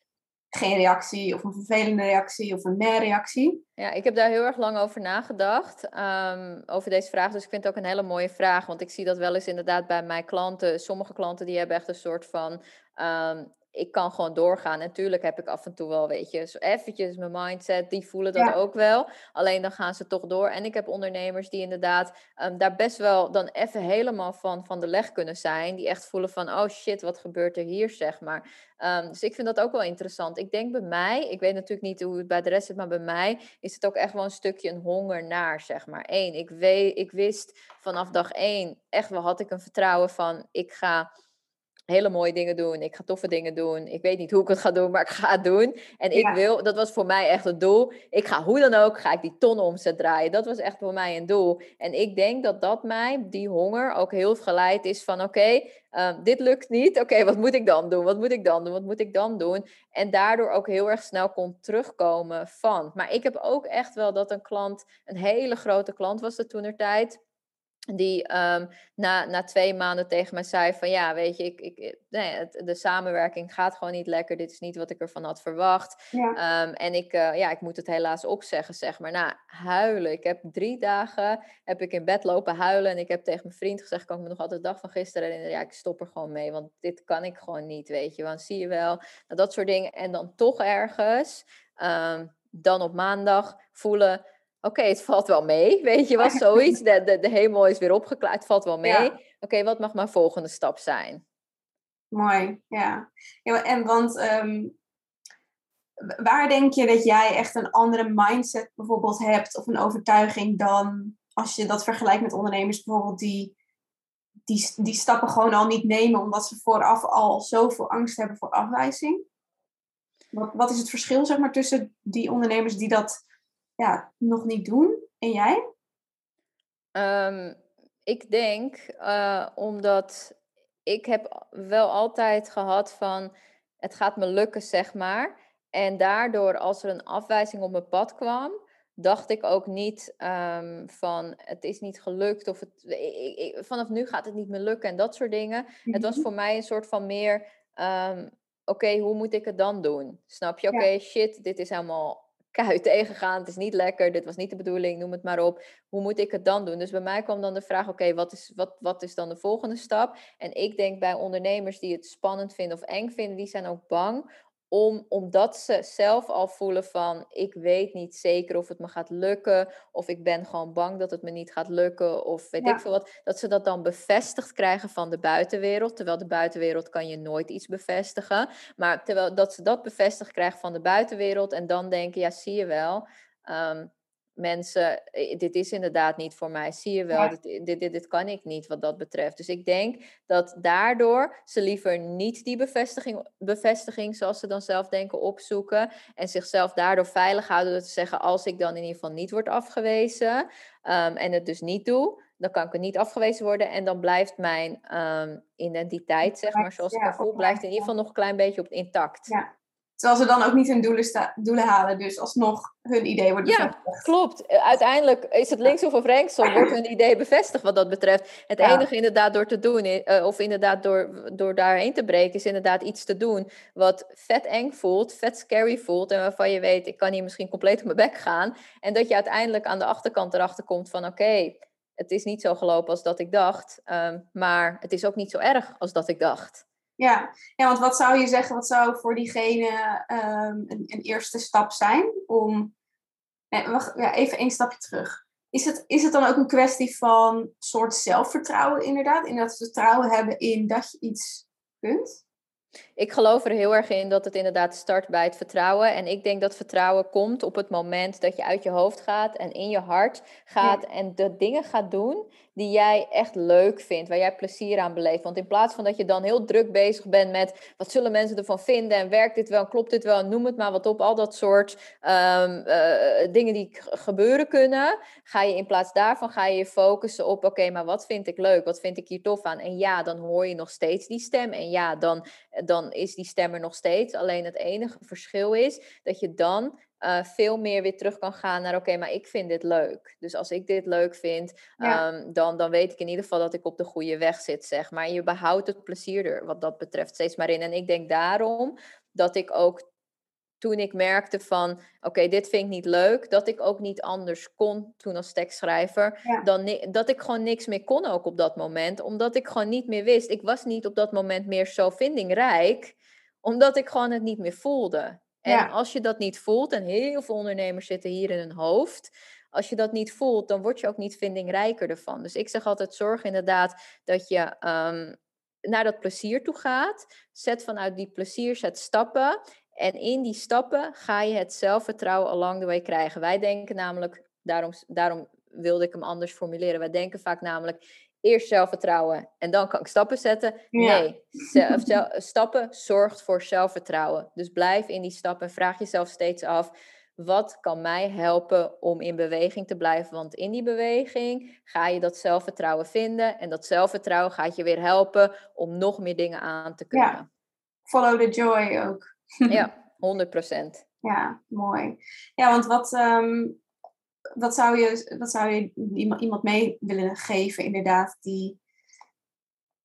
geen reactie of een vervelende reactie of een nee-reactie? Ja, ik heb daar heel erg lang over nagedacht, um, over deze vraag. Dus ik vind het ook een hele mooie vraag, want ik zie dat wel eens inderdaad bij mijn klanten. Sommige klanten die hebben echt een soort van um, ik kan gewoon doorgaan. Natuurlijk heb ik af en toe wel, weet je, zo eventjes mijn mindset, die voelen dat ja. ook wel. Alleen dan gaan ze toch door. En ik heb ondernemers die inderdaad um, daar best wel dan even helemaal van, van de leg kunnen zijn. Die echt voelen van, oh shit, wat gebeurt er hier, zeg maar. Um, dus ik vind dat ook wel interessant. Ik denk bij mij, ik weet natuurlijk niet hoe het bij de rest zit, maar bij mij is het ook echt wel een stukje een honger naar, zeg maar. Eén, ik, weet, ik wist vanaf dag één, echt wel had ik een vertrouwen van, ik ga hele mooie dingen doen. Ik ga toffe dingen doen. Ik weet niet hoe ik het ga doen, maar ik ga het doen. En ik ja. wil, dat was voor mij echt het doel. Ik ga hoe dan ook, ga ik die ton omzet draaien. Dat was echt voor mij een doel. En ik denk dat dat mij, die honger, ook heel geleid is van oké, okay, um, dit lukt niet. Oké, okay, wat moet ik dan doen? Wat moet ik dan doen? Wat moet ik dan doen? En daardoor ook heel erg snel kon terugkomen van. Maar ik heb ook echt wel dat een klant, een hele grote klant was er toen er tijd die um, na, na twee maanden tegen mij zei van ja, weet je, ik, ik, nee, het, de samenwerking gaat gewoon niet lekker. Dit is niet wat ik ervan had verwacht. Ja. Um, en ik, uh, ja, ik moet het helaas opzeggen, zeg maar. Nou, huilen. Ik heb drie dagen heb ik in bed lopen huilen. En ik heb tegen mijn vriend gezegd, kan ik me nog altijd de dag van gisteren herinneren. Ja, ik stop er gewoon mee, want dit kan ik gewoon niet, weet je. Want zie je wel, nou, dat soort dingen. En dan toch ergens, um, dan op maandag voelen Oké, okay, het valt wel mee, weet je wat, zoiets. De, de, de hemel is weer opgeklaard, het valt wel mee. Ja. Oké, okay, wat mag mijn volgende stap zijn? Mooi, ja. ja en want um, waar denk je dat jij echt een andere mindset bijvoorbeeld hebt of een overtuiging dan als je dat vergelijkt met ondernemers bijvoorbeeld die, die, die stappen gewoon al niet nemen omdat ze vooraf al zoveel angst hebben voor afwijzing? Wat, wat is het verschil zeg maar tussen die ondernemers die dat ja, nog niet doen. En jij? Um, ik denk uh, omdat ik heb wel altijd gehad van het gaat me lukken, zeg maar. En daardoor, als er een afwijzing op mijn pad kwam, dacht ik ook niet ehm, van het is niet gelukt of het, ik, vanaf nu gaat het niet meer lukken en dat soort dingen. Het was Mhm. voor mij een soort van meer, ehm, oké, hoe moet ik het dan doen? Snap je? Oké, shit, dit is helemaal keihard tegengaan, het is niet lekker, dit was niet de bedoeling, noem het maar op. Hoe moet ik het dan doen? Dus bij mij kwam dan de vraag, oké, wat, is, wat, wat is dan de volgende stap? En ik denk bij ondernemers die het spannend vinden of eng vinden, die zijn ook bang om, omdat ze zelf al voelen van ik weet niet zeker of het me gaat lukken, of ik ben gewoon bang dat het me niet gaat lukken, of weet Ja. ik veel wat, dat ze dat dan bevestigd krijgen van de buitenwereld. Terwijl de buitenwereld kan je nooit iets bevestigen. Maar terwijl dat ze dat bevestigd krijgen van de buitenwereld en dan denken, ja, zie je wel. ehm, mensen, eh, dit is inderdaad niet voor mij. Zie je wel, Ja. dit, dit, dit, dit kan ik niet wat dat betreft. Dus ik denk dat daardoor ze liever niet die bevestiging, bevestiging, zoals ze dan zelf denken, opzoeken. En zichzelf daardoor veilig houden door te zeggen, als ik dan in ieder geval niet word afgewezen ehm, en het dus niet doe, dan kan ik er niet afgewezen worden. En dan blijft mijn ehm, identiteit, zeg maar, zoals ik Ja, me voel, blijft in ieder geval nog een klein beetje op intact. Ja. Terwijl ze dan ook niet hun doelen, sta- doelen halen, dus alsnog hun idee wordt Ja, bevestigd. Klopt. Eh, Uiteindelijk is het links of rechtsom, wordt hun idee bevestigd wat dat betreft. Het Ja. enige inderdaad door te doen, eh, of inderdaad door, door daarheen te breken, is inderdaad iets te doen wat vet eng voelt, vet scary voelt. En waarvan je weet, ik kan hier misschien compleet op mijn bek gaan. En dat je uiteindelijk aan de achterkant erachter komt van, oké, het is niet zo gelopen als dat ik dacht. ehm, maar het is ook niet zo erg als dat ik dacht. Ja. ja, want wat zou je zeggen, wat zou voor diegene ehm, een, een eerste stap zijn om... Ja, even één stapje terug. Is het, is het dan ook een kwestie van soort zelfvertrouwen inderdaad? In dat vertrouwen hebben in dat je iets kunt? Ik geloof er heel erg in dat het inderdaad start bij het vertrouwen. En ik denk dat vertrouwen komt op het moment dat je uit je hoofd gaat en in je hart gaat en de dingen gaat doen die jij echt leuk vindt, waar jij plezier aan beleeft. Want in plaats van dat je dan heel druk bezig bent met wat zullen mensen ervan vinden en werkt dit wel, klopt dit wel, noem het maar wat op, al dat soort ehm, eh, dingen die gebeuren kunnen, ga je in plaats daarvan ga je je focussen op, oké, maar wat vind ik leuk, wat vind ik hier tof aan? En ja, dan hoor je nog steeds die stem en ja, dan dan is die stem er nog steeds. Alleen het enige verschil is dat je dan eh, veel meer weer terug kan gaan naar oké, maar ik vind dit leuk. Dus als ik dit leuk vind, Ja. ehm, dan, dan weet ik in ieder geval dat ik op de goede weg zit, zeg maar. Je behoudt het plezier er wat dat betreft steeds maar in. En ik denk daarom dat ik ook toen ik merkte van oké, dit vind ik niet leuk, dat ik ook niet anders kon toen als tekstschrijver, Ja. dan dat ik gewoon niks meer kon ook op dat moment, omdat ik gewoon niet meer wist. Ik was niet op dat moment meer zo vindingrijk, omdat ik gewoon het niet meer voelde. En Ja. als je dat niet voelt, en heel veel ondernemers zitten hier in hun hoofd, als je dat niet voelt, dan word je ook niet vindingrijker ervan. Dus ik zeg altijd, zorg inderdaad dat je ehm, naar dat plezier toe gaat. Zet vanuit die plezier, zet stappen. En in die stappen ga je het zelfvertrouwen along the way krijgen. Wij denken namelijk, daarom, daarom wilde ik hem anders formuleren. Wij denken vaak namelijk, eerst zelfvertrouwen en dan kan ik stappen zetten. Ja. Nee, zelf, zelf- stappen zorgt voor zelfvertrouwen. Dus blijf in die stappen en vraag jezelf steeds af, wat kan mij helpen om in beweging te blijven? Want in die beweging ga je dat zelfvertrouwen vinden en dat zelfvertrouwen gaat je weer helpen om nog meer dingen aan te kunnen. Follow the joy ook. Ja, 100 procent. Ja, mooi. Ja, want wat, ehm, wat, zou je, wat zou je iemand, mee willen geven, inderdaad, die,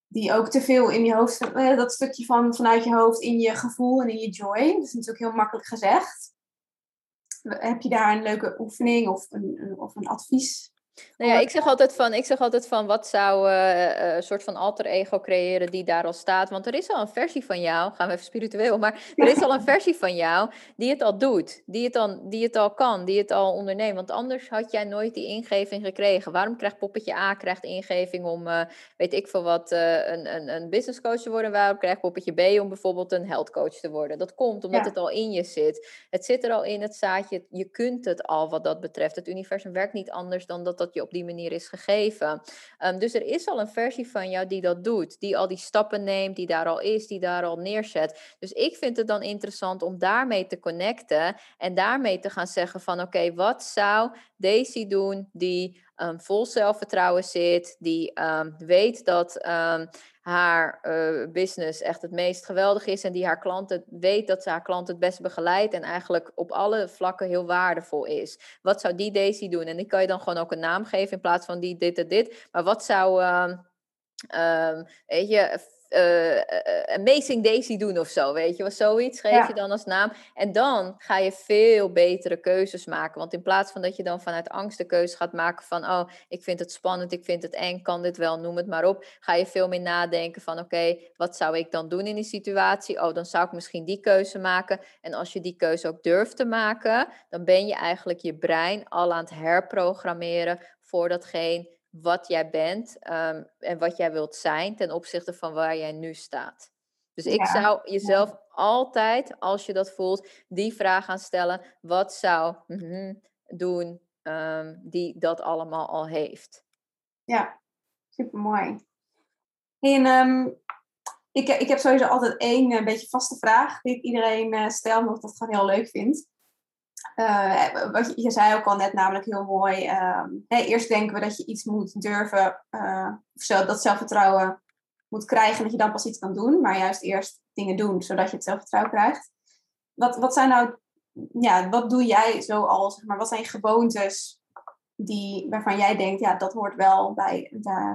die ook te veel in je hoofd, eh, dat stukje van vanuit je hoofd in je gevoel en in je joy, dat is natuurlijk heel makkelijk gezegd. Heb je daar een leuke oefening of een- of een advies? Nou ja, ik zeg altijd van, ik zeg altijd van wat zou eh, eh, een soort van alter ego creëren die daar al staat. Want er is al een versie van jou, gaan we even spiritueel, maar er is al een versie van jou die het al doet, die het, dan, die het al kan, die het al onderneemt. Want anders had jij nooit die ingeving gekregen. Waarom krijgt poppetje A krijgt ingeving om, eh, weet ik veel wat, een, een, een business coach te worden? Waarom krijgt poppetje B om bijvoorbeeld een health coach te worden? Dat komt omdat Ja. het al in je zit. Het zit er al in, het zaadje. Je kunt het al wat dat betreft. Het universum werkt niet anders dan dat dat je op die manier is gegeven. Ehm, dus er is al een versie van jou die dat doet. Die al die stappen neemt, die daar al is, die daar al neerzet. Dus ik vind het dan interessant om daarmee te connecten. En daarmee te gaan zeggen van oké, wat zou Daisy doen die um, vol zelfvertrouwen zit, die um, weet dat haar uh, business echt het meest geweldig is en die haar klanten weet dat ze haar klanten het best begeleidt en eigenlijk op alle vlakken heel waardevol is. Wat zou die Daisy doen? En die kan je dan gewoon ook een naam geven in plaats van die dit en dit. Maar wat zou, weet je, uh, Amazing Daisy doen of zo, weet je wel. Zoiets geef je dan als naam. En dan ga je veel betere keuzes maken. Want in plaats van dat je dan vanuit angst de keuze gaat maken van... oh, ik vind het spannend, ik vind het eng, kan dit wel, noem het maar op. Ga je veel meer nadenken van oké, wat zou ik dan doen in die situatie? Oh, dan zou ik misschien die keuze maken. En als je die keuze ook durft te maken... dan ben je eigenlijk je brein al aan het herprogrammeren voor datgene wat jij bent ehm, en wat jij wilt zijn ten opzichte van waar jij nu staat. Dus ik zou jezelf altijd, als je dat voelt, die vraag gaan stellen: wat zou mm doen um, die dat allemaal al heeft? Ja, super mooi. En um, ik, ik heb sowieso altijd één een beetje vaste vraag die ik iedereen uh, stel, omdat ik dat gewoon heel leuk vind. Wat je, zei ook al net namelijk heel mooi. Uh, eerst denken we dat je iets moet durven, of dat zelfvertrouwen moet krijgen en dat je dan pas iets kan doen. Maar juist eerst dingen doen, zodat je het zelfvertrouwen krijgt. Wat, wat zijn nou, ja, wat doe jij zo al, zeg maar, wat zijn gewoontes die, waarvan jij denkt, ja, dat hoort wel bij,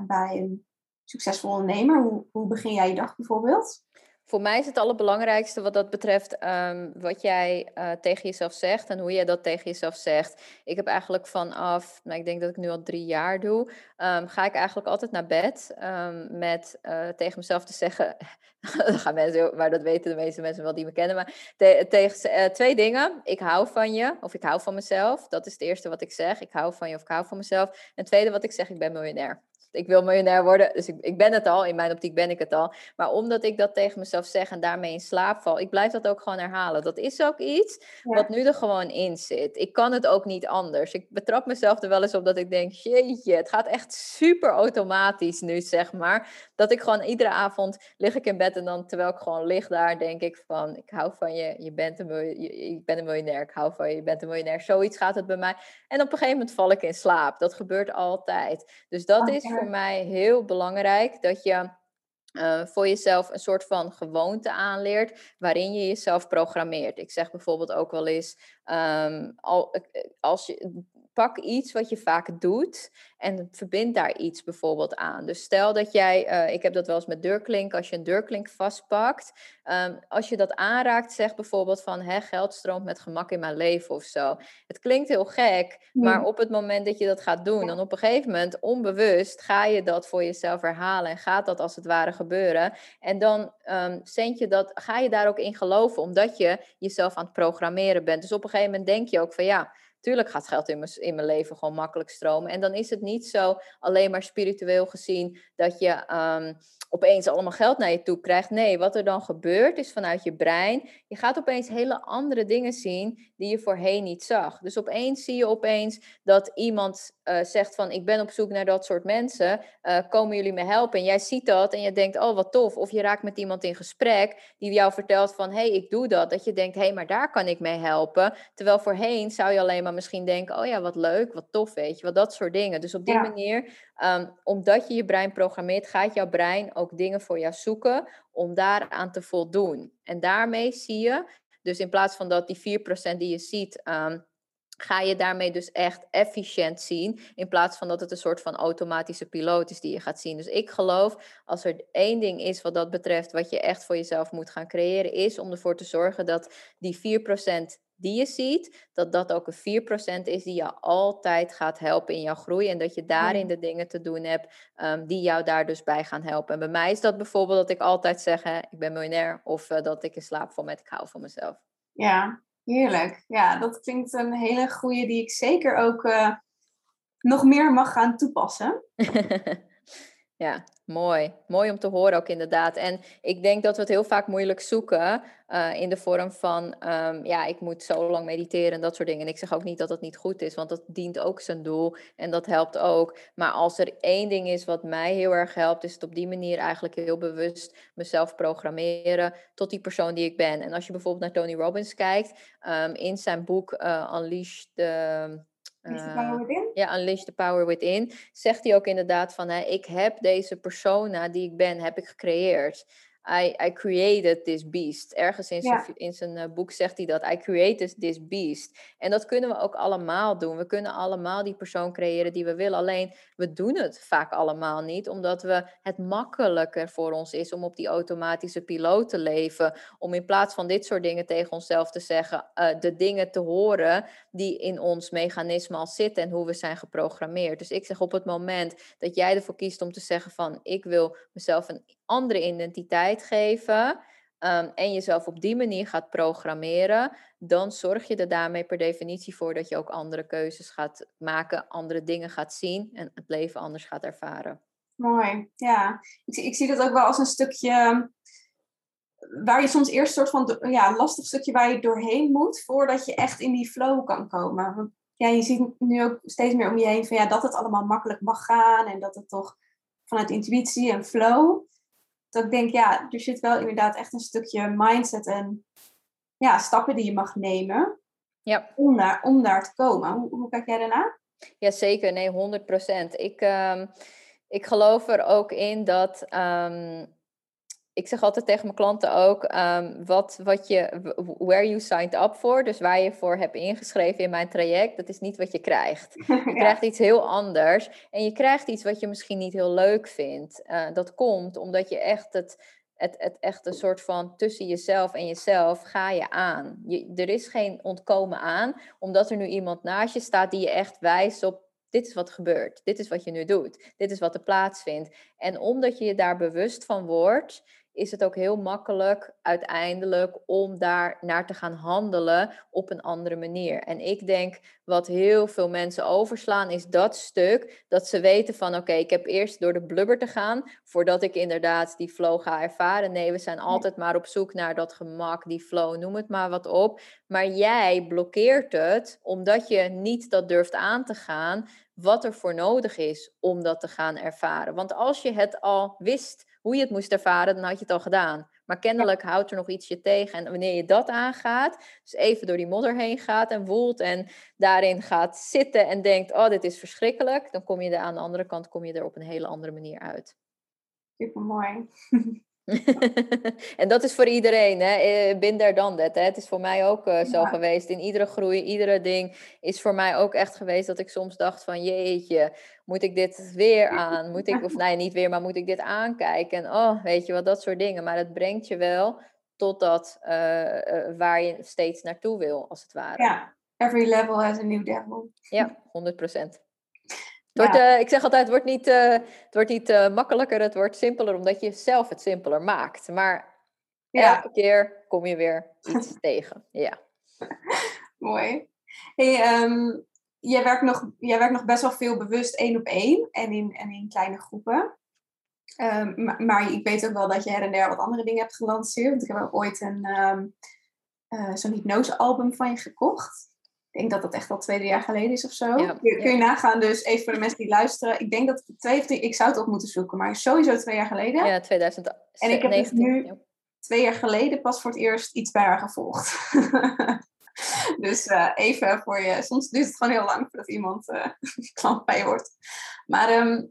bij een succesvol ondernemer? Hoe, hoe begin jij je dag bijvoorbeeld? Voor mij is het allerbelangrijkste wat dat betreft um, wat jij uh, tegen jezelf zegt en hoe jij dat tegen jezelf zegt. Ik heb eigenlijk vanaf, nou, ik denk dat ik nu al drie jaar doe, um, ga ik eigenlijk altijd naar bed um, met uh, tegen mezelf te zeggen, gaan mensen, maar dat weten de meeste mensen wel die me kennen, maar te, tegen uh, twee dingen. Ik hou van je of ik hou van mezelf. Dat is het eerste wat ik zeg. Ik hou van je of ik hou van mezelf. En het tweede wat ik zeg, ik ben miljonair ik wil miljonair worden. Dus ik, ik ben het al. In mijn optiek ben ik het al. Maar omdat ik dat tegen mezelf zeg en daarmee in slaap val, ik blijf dat ook gewoon herhalen. Dat is ook iets wat nu er gewoon in zit. Ik kan het ook niet anders. Ik betrap mezelf er wel eens op dat ik denk, jeetje, het gaat echt super automatisch nu, zeg maar. Dat ik gewoon iedere avond lig ik in bed en dan terwijl ik gewoon lig daar, denk ik van, ik hou van je, je bent een, je, je bent een miljonair, ik hou van je, je bent een miljonair. Zoiets gaat het bij mij. En op een gegeven moment val ik in slaap. Dat gebeurt altijd. Dus dat is voor mij heel belangrijk dat je uh, voor jezelf een soort van gewoonte aanleert waarin je jezelf programmeert. Ik zeg bijvoorbeeld ook wel eens, um, al, eh, als je, pak iets wat je vaak doet en verbind daar iets bijvoorbeeld aan. Dus stel dat jij, uh, ik heb dat wel eens met deurklink, als je een deurklink vastpakt, um, als je dat aanraakt, zeg bijvoorbeeld van hè, geld stroomt met gemak in mijn leven of zo. Het klinkt heel gek, maar op het moment dat je dat gaat doen, dan op een gegeven moment onbewust ga je dat voor jezelf herhalen en gaat dat als het ware gebeuren. En dan um, je dat, ga je daar ook in geloven, omdat je jezelf aan het programmeren bent. Dus op een gegeven moment denk je ook van ja Tuurlijk gaat geld in mijn, leven gewoon makkelijk stromen. En dan is het niet zo alleen maar spiritueel gezien dat je um, opeens allemaal geld naar je toe krijgt. Nee, wat er dan gebeurt is vanuit je brein. Je gaat opeens hele andere dingen zien die je voorheen niet zag. Dus opeens zie je opeens dat iemand uh, zegt van ik ben op zoek naar dat soort mensen. Uh, komen jullie me helpen? En jij ziet dat en je denkt oh wat tof. Of je raakt met iemand in gesprek die jou vertelt van hey, ik doe dat. Dat je denkt hé hey, maar daar kan ik mee helpen. Terwijl voorheen zou je alleen maar misschien denken oh ja wat leuk, wat tof weet je. Wat dat soort dingen. Dus op die manier um, omdat je je brein programmeert gaat jouw brein ook dingen voor jou zoeken om daaraan te voldoen. En daarmee zie je, dus in plaats van dat die 4% die je ziet, um, ga je daarmee dus echt efficiënt zien, in plaats van dat het een soort van automatische piloot is die je gaat zien. Dus ik geloof, als er één ding is wat dat betreft, wat je echt voor jezelf moet gaan creëren, is om ervoor te zorgen dat die 4% die je ziet, dat dat ook een 4% is die je altijd gaat helpen in jouw groei. En dat je daarin de dingen te doen hebt um, die jou daar dus bij gaan helpen. En bij mij is dat bijvoorbeeld dat ik altijd zeg, hè, ik ben miljonair. Of uh, dat ik in slaap val met ik hou van mezelf. Ja, heerlijk. Ja, dat klinkt een hele goede die ik zeker ook uh, nog meer mag gaan toepassen. ja. Mooi, mooi om te horen ook inderdaad. En ik denk dat we het heel vaak moeilijk zoeken uh, in de vorm van, um, ja, ik moet zo lang mediteren en dat soort dingen. En ik zeg ook niet dat dat niet goed is, want dat dient ook zijn doel en dat helpt ook. Maar als er één ding is wat mij heel erg helpt, is het op die manier eigenlijk heel bewust mezelf programmeren tot die persoon die ik ben. En als je bijvoorbeeld naar Tony Robbins kijkt, um, in zijn boek uh, Unleash the uh, ja, Unleash the Power Within. Zegt hij ook inderdaad van, hè, ik heb deze persona die ik ben, heb ik gecreëerd. I, I created this beast. Ergens in zijn, in zijn uh, boek zegt hij dat. I created this beast. En dat kunnen we ook allemaal doen. We kunnen allemaal die persoon creëren die we willen. Alleen we doen het vaak allemaal niet, omdat we het makkelijker voor ons is om op die automatische piloot te leven. Om in plaats van dit soort dingen tegen onszelf te zeggen, uh, de dingen te horen die in ons mechanisme al zitten en hoe we zijn geprogrammeerd. Dus ik zeg op het moment dat jij ervoor kiest om te zeggen van ik wil mezelf een andere identiteit geven um, en jezelf op die manier gaat programmeren, dan zorg je er daarmee per definitie voor dat je ook andere keuzes gaat maken, andere dingen gaat zien en het leven anders gaat ervaren. Mooi, ja. Ik, ik zie dat ook wel als een stukje waar je soms eerst een soort van ja, lastig stukje waar je doorheen moet voordat je echt in die flow kan komen. Ja, je ziet nu ook steeds meer om je heen van ja, dat het allemaal makkelijk mag gaan en dat het toch vanuit intuïtie en flow dat ik denk, ja, er zit wel inderdaad echt een stukje mindset en ja, stappen die je mag nemen ja. om, daar, om daar te komen. Hoe, hoe kijk jij daarna? Ja, zeker. Nee, 100 procent. Ik, um, ik geloof er ook in dat um, ik zeg altijd tegen mijn klanten ook, um, wat, wat je, where you signed up for, dus waar je voor hebt ingeschreven in mijn traject, dat is niet wat je krijgt. Je krijgt iets heel anders en je krijgt iets wat je misschien niet heel leuk vindt. Uh, dat komt omdat je echt het, het, het echt een soort van tussen jezelf en jezelf ga je aan. Je, er is geen ontkomen aan, omdat er nu iemand naast je staat die je echt wijst op dit is wat gebeurt, dit is wat je nu doet, dit is wat er plaatsvindt. En omdat je je daar bewust van wordt, is het ook heel makkelijk uiteindelijk om daar naar te gaan handelen op een andere manier. En ik denk wat heel veel mensen overslaan is dat stuk dat ze weten van oké, ik heb eerst door de blubber te gaan voordat ik inderdaad die flow ga ervaren. Nee, we zijn altijd maar op zoek naar dat gemak, die flow, noem het maar wat op. Maar jij blokkeert het omdat je niet dat durft aan te gaan wat er voor nodig is om dat te gaan ervaren. Want als je het al wist hoe je het moest ervaren, dan had je het al gedaan. Maar kennelijk houdt er nog iets je tegen. En wanneer je dat aangaat, dus even door die modder heen gaat en woelt en daarin gaat zitten en denkt, oh, dit is verschrikkelijk, dan kom je er aan de andere kant kom je er op een hele andere manier uit. Super mooi. en dat is voor iedereen, hè? Eh, Binder dan dat. Hè? Het is voor mij ook uh, zo geweest. In iedere groei, iedere ding is voor mij ook echt geweest dat ik soms dacht van jeetje, moet ik dit weer aan? Moet ik, of nee, niet weer, maar moet ik dit aankijken? En oh, weet je wat, dat soort dingen. Maar het brengt je wel tot dat uh, waar je steeds naartoe wil, als het ware. Ja, every level has a new devil. Ja, 100 procent. Wordt, uh, ik zeg altijd, het wordt niet, uh, het wordt niet uh, makkelijker, het wordt simpeler, omdat je zelf het simpeler maakt. Maar ja. elke keer kom je weer iets tegen. Ja. Mooi. Hey, um, jij, werkt nog, jij werkt nog best wel veel bewust één op één en in, en in kleine groepen. Um, maar, maar, ik weet ook wel dat je her en der wat andere dingen hebt gelanceerd. Want ik heb ook ooit een, um, zo'n hypnosealbum van je gekocht. Ik denk dat dat echt al twee, drie jaar geleden is of zo. Ja, kun, je nagaan, dus even voor de mensen die luisteren. Ik denk dat twee of drie, ik zou het op moeten zoeken, maar sowieso twee jaar geleden. Ja, 2019. En ik heb dus nu twee jaar geleden pas voor het eerst iets bij haar gevolgd. dus uh, even voor je, soms duurt het gewoon heel lang voordat iemand uh, klant bij je wordt. Maar um,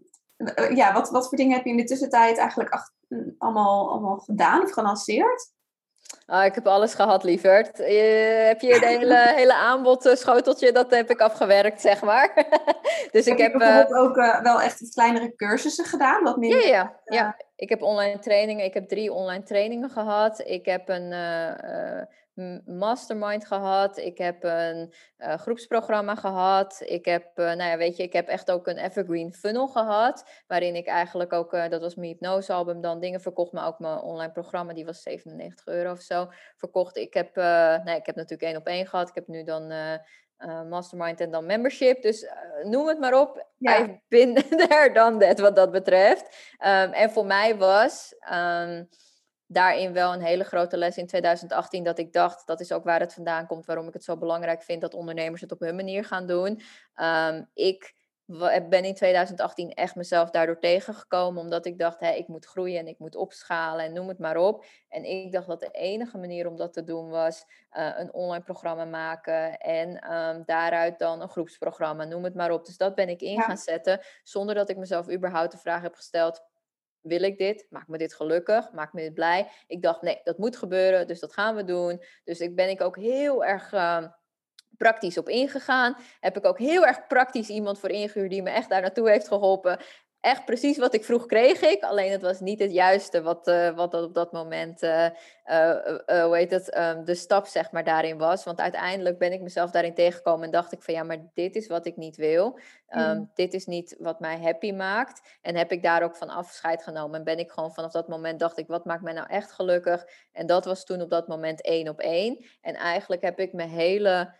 ja, wat, wat voor dingen heb je in de tussentijd eigenlijk ach, allemaal, allemaal gedaan of gelanceerd? Ah, ik heb alles gehad, lieverd. Uh, heb je de hele, hele aanbod eh, schoteltje, dat heb ik afgewerkt, zeg maar. dus heb ik heb bijvoorbeeld ook uh, wel echt kleinere cursussen gedaan? Wat meer, ja, ja, ja, ik heb online trainingen. Ik heb drie online trainingen gehad. Ik heb een mastermind gehad. Ik heb een uh, groepsprogramma gehad. Ik heb, uh, nou ja, weet je, ik heb echt ook een evergreen funnel gehad. Waarin ik eigenlijk ook, uh, dat was mijn hypnosealbum, dan dingen verkocht. Maar ook mijn online programma, die was 97 euro of zo, verkocht. Ik heb, nee, ik heb natuurlijk één op één gehad. Ik heb nu dan mastermind en dan membership. Dus noem het maar op. Ja. I've been there, done that, wat dat betreft. Um, en voor mij was... Um, daarin wel een hele grote les in 2018. Dat ik dacht, dat is ook waar het vandaan komt, waarom ik het zo belangrijk vind dat ondernemers het op hun manier gaan doen. Um, ik ben in 2018 echt mezelf daardoor tegengekomen, omdat ik dacht, hé, ik moet groeien en ik moet opschalen en noem het maar op. En ik dacht dat de enige manier om dat te doen was uh, een online programma maken en um, daaruit dan een groepsprogramma, noem het maar op. Dus dat ben ik in gaan zetten, zonder dat ik mezelf überhaupt de vraag heb gesteld, wil ik dit? Maakt me dit gelukkig? Maakt me dit blij? Ik dacht, nee, dat moet gebeuren, dus dat gaan we doen. Dus ik ben ik ook heel erg uh, praktisch op ingegaan. Heb ik ook heel erg praktisch iemand voor ingehuurd die me echt daar naartoe heeft geholpen echt precies wat ik vroeg kreeg ik. Alleen het was niet het juiste wat, uh, wat dat op dat moment, uh, uh, hoe heet het, um, de stap zeg maar daarin was. Want uiteindelijk ben ik mezelf daarin tegengekomen en dacht ik van ja, maar dit is wat ik niet wil. Um, Dit is niet wat mij happy maakt. En heb ik daar ook van afscheid genomen. En ben ik gewoon vanaf dat moment dacht ik, wat maakt mij nou echt gelukkig? En dat was toen op dat moment één op één. En eigenlijk heb ik mijn hele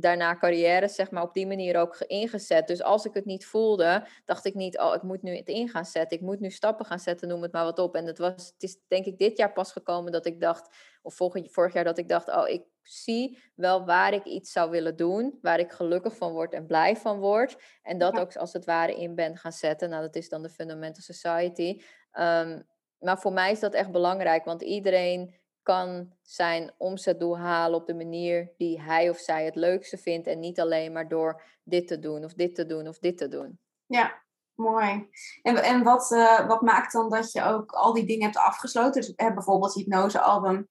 daarna carrière zeg maar op die manier ook ingezet. Dus als ik het niet voelde, dacht ik niet, oh, ik moet nu het in gaan zetten. Ik moet nu stappen gaan zetten, noem het maar wat op. En het, was, het is denk ik dit jaar pas gekomen dat ik dacht, of vorig, vorig jaar dat ik dacht, oh, ik zie wel waar ik iets zou willen doen, waar ik gelukkig van word en blij van word. En dat ook als het ware in ben gaan zetten. Nou, dat is dan de Fundamental Society. Um, maar voor mij is dat echt belangrijk, want iedereen kan zijn omzetdoel halen op de manier die hij of zij het leukste vindt. En niet alleen maar door dit te doen of dit te doen of dit te doen. Ja, mooi. En, en wat, uh, wat maakt dan dat je ook al die dingen hebt afgesloten? Dus uh, bijvoorbeeld hypnosealbum.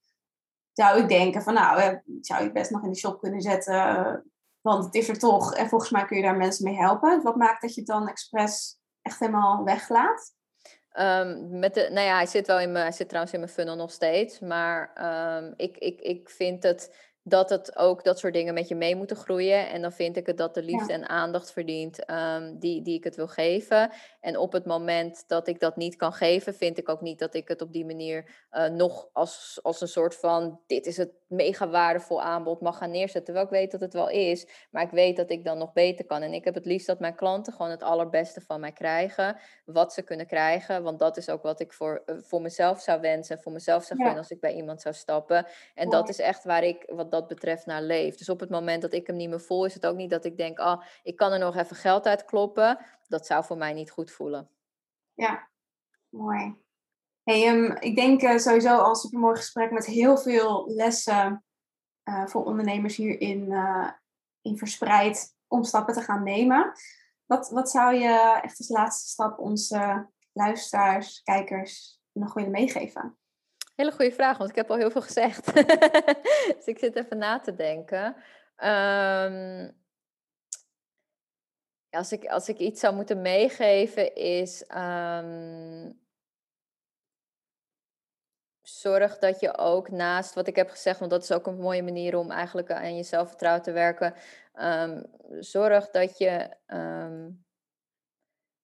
Zou ik denken van nou, uh, zou je best nog in de shop kunnen zetten. want het is er toch. En volgens mij kun je daar mensen mee helpen. Wat maakt dat je het dan expres echt helemaal weglaat? Um, met de, nou ja, hij zit wel in mijn, hij zit trouwens in mijn funnel nog steeds. Maar um, ik, ik, ik vind het dat het ook dat soort dingen met je mee moeten groeien. En dan vind ik het dat de liefde en aandacht verdient um, die, die ik het wil geven. En op het moment dat ik dat niet kan geven, vind ik ook niet dat ik het op die manier uh, nog als, als een soort van: dit is het mega waardevol aanbod mag gaan neerzetten. Terwijl ik weet dat het wel is, maar ik weet dat ik dan nog beter kan. En ik heb het liefst dat mijn klanten gewoon het allerbeste van mij krijgen, wat ze kunnen krijgen. Want dat is ook wat ik voor, uh, voor mezelf zou wensen, voor mezelf zou ja. als ik bij iemand zou stappen. En dat is echt waar ik wat dat betreft naar leef. Dus op het moment dat ik hem niet meer voel, is het ook niet dat ik denk, oh, ik kan er nog even geld uit kloppen. Dat zou voor mij niet goed voelen. Ja, mooi. Hey, um, ik denk uh, sowieso al een supermooi gesprek met heel veel lessen uh, voor ondernemers hierin uh, in verspreid om stappen te gaan nemen. Wat, wat zou je echt als laatste stap onze luisteraars, kijkers nog willen meegeven? Hele goede vraag, want ik heb al heel veel gezegd. dus ik zit even na te denken. Um, als, ik, als ik iets zou moeten meegeven, is. Um, zorg dat je ook naast wat ik heb gezegd, want dat is ook een mooie manier om eigenlijk aan je zelfvertrouwen te werken. Um, zorg dat je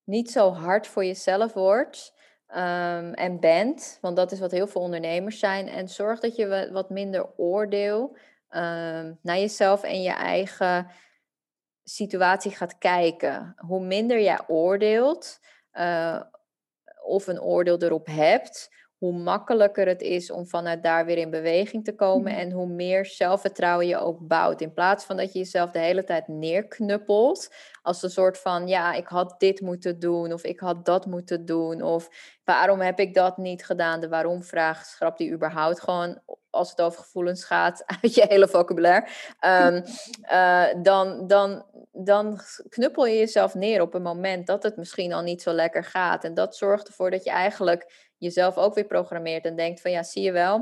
niet zo hard voor jezelf wordt um, en bent, want dat is wat heel veel ondernemers zijn. En zorg dat je wat minder oordeel naar jezelf en je eigen situatie gaat kijken. Hoe minder jij oordeelt uh, of een oordeel erop hebt, hoe makkelijker het is om vanuit daar weer in beweging te komen en hoe meer zelfvertrouwen je ook bouwt. In plaats van dat je jezelf de hele tijd neerknuppelt als een soort van, ja, ik had dit moeten doen of ik had dat moeten doen of waarom heb ik dat niet gedaan? De waarom-vraag schrap die überhaupt gewoon als het over gevoelens gaat uit je hele vocabulaire. Um, uh, dan, dan, dan knuppel je jezelf neer op een moment dat het misschien al niet zo lekker gaat. En dat zorgt ervoor dat je eigenlijk jezelf ook weer programmeert en denkt van ja, zie je wel,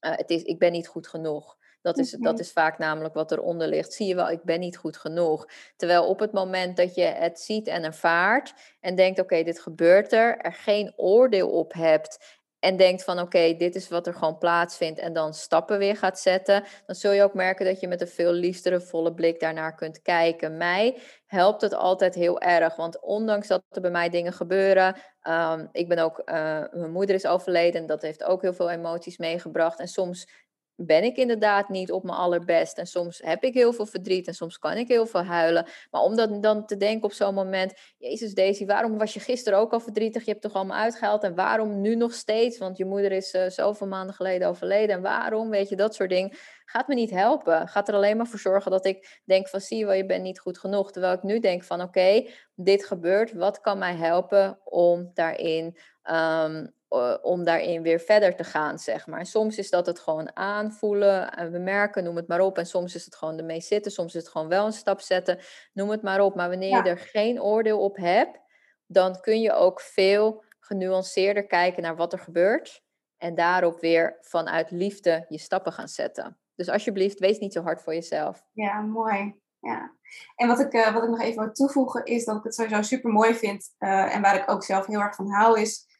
uh, het is, ik ben niet goed genoeg. Dat is, dat is vaak namelijk wat eronder ligt. Zie je wel, ik ben niet goed genoeg. Terwijl op het moment dat je het ziet en ervaart en denkt, oké, okay, dit gebeurt er, er geen oordeel op hebt en denkt van oké, dit is wat er gewoon plaatsvindt en dan stappen weer gaat zetten, dan zul je ook merken dat je met een veel liefdere, volle blik daarnaar kunt kijken. Mij helpt het altijd heel erg, want ondanks dat er bij mij dingen gebeuren, um, ik ben ook, uh, mijn moeder is overleden en dat heeft ook heel veel emoties meegebracht en soms ben ik inderdaad niet op mijn allerbest. En soms heb ik heel veel verdriet en soms kan ik heel veel huilen. Maar om dan te denken op zo'n moment, Jezus Daisy, waarom was je gisteren ook al verdrietig? Je hebt toch allemaal uitgehaald en waarom nu nog steeds? Want je moeder is uh, zoveel maanden geleden overleden en waarom? Weet je, dat soort dingen. Gaat me niet helpen. Gaat er alleen maar voor zorgen dat ik denk van, zie je wel, je bent niet goed genoeg. Terwijl ik nu denk van, oké, dit gebeurt. Wat kan mij helpen om daarin... Um, eh, om daarin weer verder te gaan, zeg maar. soms is dat het gewoon aanvoelen en bemerken, noem het maar op. En soms is het gewoon ermee zitten, soms is het gewoon wel een stap zetten, noem het maar op. Maar wanneer je er geen oordeel op hebt, dan kun je ook veel genuanceerder kijken naar wat er gebeurt. En daarop weer vanuit liefde je stappen gaan zetten. Dus alsjeblieft, wees niet zo hard voor jezelf. Ja, mooi. Ja. En wat ik, uh, wat ik nog even wil toevoegen is dat ik het sowieso super mooi vind. Uh, en waar ik ook zelf heel erg van hou, is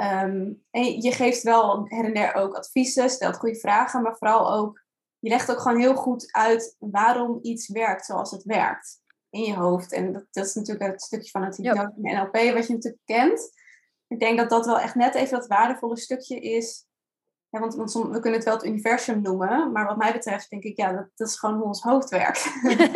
Ehm, en je geeft wel her en der ook adviezen, stelt goede vragen, maar vooral ook, je legt ook gewoon heel goed uit waarom iets werkt zoals het werkt in je hoofd. En dat, dat is natuurlijk het stukje van het hypnose NLP wat je natuurlijk kent. Ik denk dat dat wel echt net even dat waardevolle stukje is. Ja, want, want we kunnen het wel het universum noemen, maar wat mij betreft denk ik, ja, dat, dat is gewoon hoe ons hoofd werkt.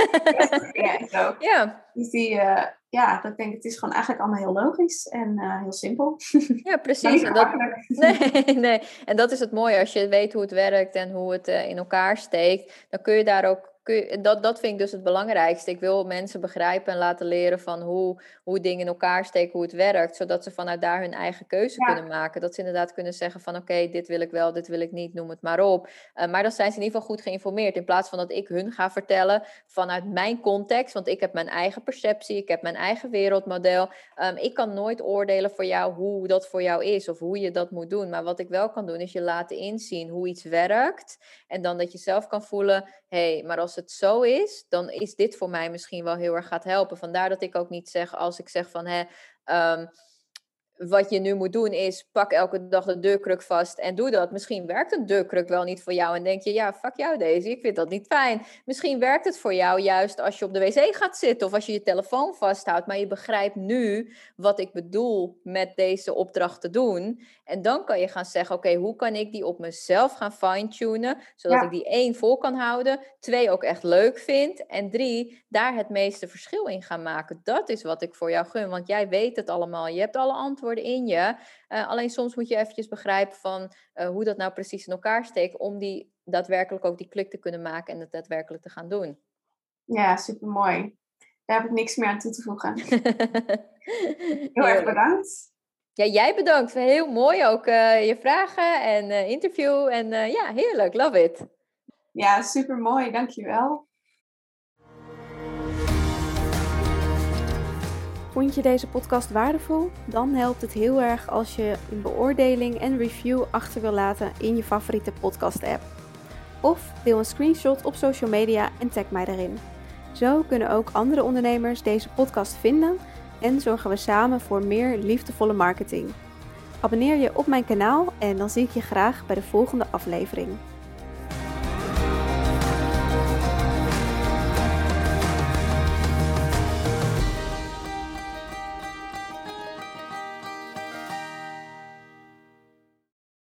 ja, zo. ja. Dus die, uh, ja, dat denk ik, het is gewoon eigenlijk allemaal heel logisch en uh, heel simpel. Ja, precies. en dat, nee, nee, en dat is het mooie. Als je weet hoe het werkt en hoe het uh, in elkaar steekt, dan kun je daar ook dat, dat vind ik dus het belangrijkste. Ik wil mensen begrijpen en laten leren van hoe, hoe dingen in elkaar steken, hoe het werkt, zodat ze vanuit daar hun eigen keuze kunnen maken. Dat ze inderdaad kunnen zeggen van oké, dit wil ik wel, dit wil ik niet, noem het maar op. Uh, maar dan zijn ze in ieder geval goed geïnformeerd. In plaats van dat ik hun ga vertellen vanuit mijn context, want ik heb mijn eigen perceptie, ik heb mijn eigen wereldmodel. Um, ik kan nooit oordelen voor jou hoe dat voor jou is of hoe je dat moet doen. Maar wat ik wel kan doen, is je laten inzien hoe iets werkt. En dan dat je zelf kan voelen, hé, hey, maar als als het zo is, dan is dit voor mij misschien wel heel erg gaat helpen. Vandaar dat ik ook niet zeg als ik zeg van hè, um, wat je nu moet doen is pak elke dag de deurkruk vast en doe dat. Misschien werkt een deurkruk wel niet voor jou en denk je, ja, fuck jou deze, ik vind dat niet fijn. Misschien werkt het voor jou juist als je op de wc gaat zitten of als je je telefoon vasthoudt, maar je begrijpt nu wat ik bedoel met deze opdracht te doen. En dan kan je gaan zeggen, oké, hoe kan ik die op mezelf gaan fine-tunen, zodat ik die één vol kan houden, twee ook echt leuk vind en drie, daar het meeste verschil in gaan maken. Dat is wat ik voor jou gun, want jij weet het allemaal, je hebt alle antwoorden worden in je. Uh, alleen soms moet je eventjes begrijpen van uh, hoe dat nou precies in elkaar steekt om die daadwerkelijk ook die klik te kunnen maken en het daadwerkelijk te gaan doen. Ja, super mooi. Daar heb ik niks meer aan toe te voegen. Heel erg bedankt. Ja, jij bedankt. Heel mooi ook uh, je vragen en interview. En ja, heerlijk. Love it. Ja, super mooi. Dankjewel. Vond je deze podcast waardevol? Dan helpt het heel erg als je een beoordeling en review achter wil laten in je favoriete podcast-app. Of deel een screenshot op social media en tag mij erin. Zo kunnen ook andere ondernemers deze podcast vinden en zorgen we samen voor meer liefdevolle marketing. Abonneer je op mijn kanaal en dan zie ik je graag bij de volgende aflevering.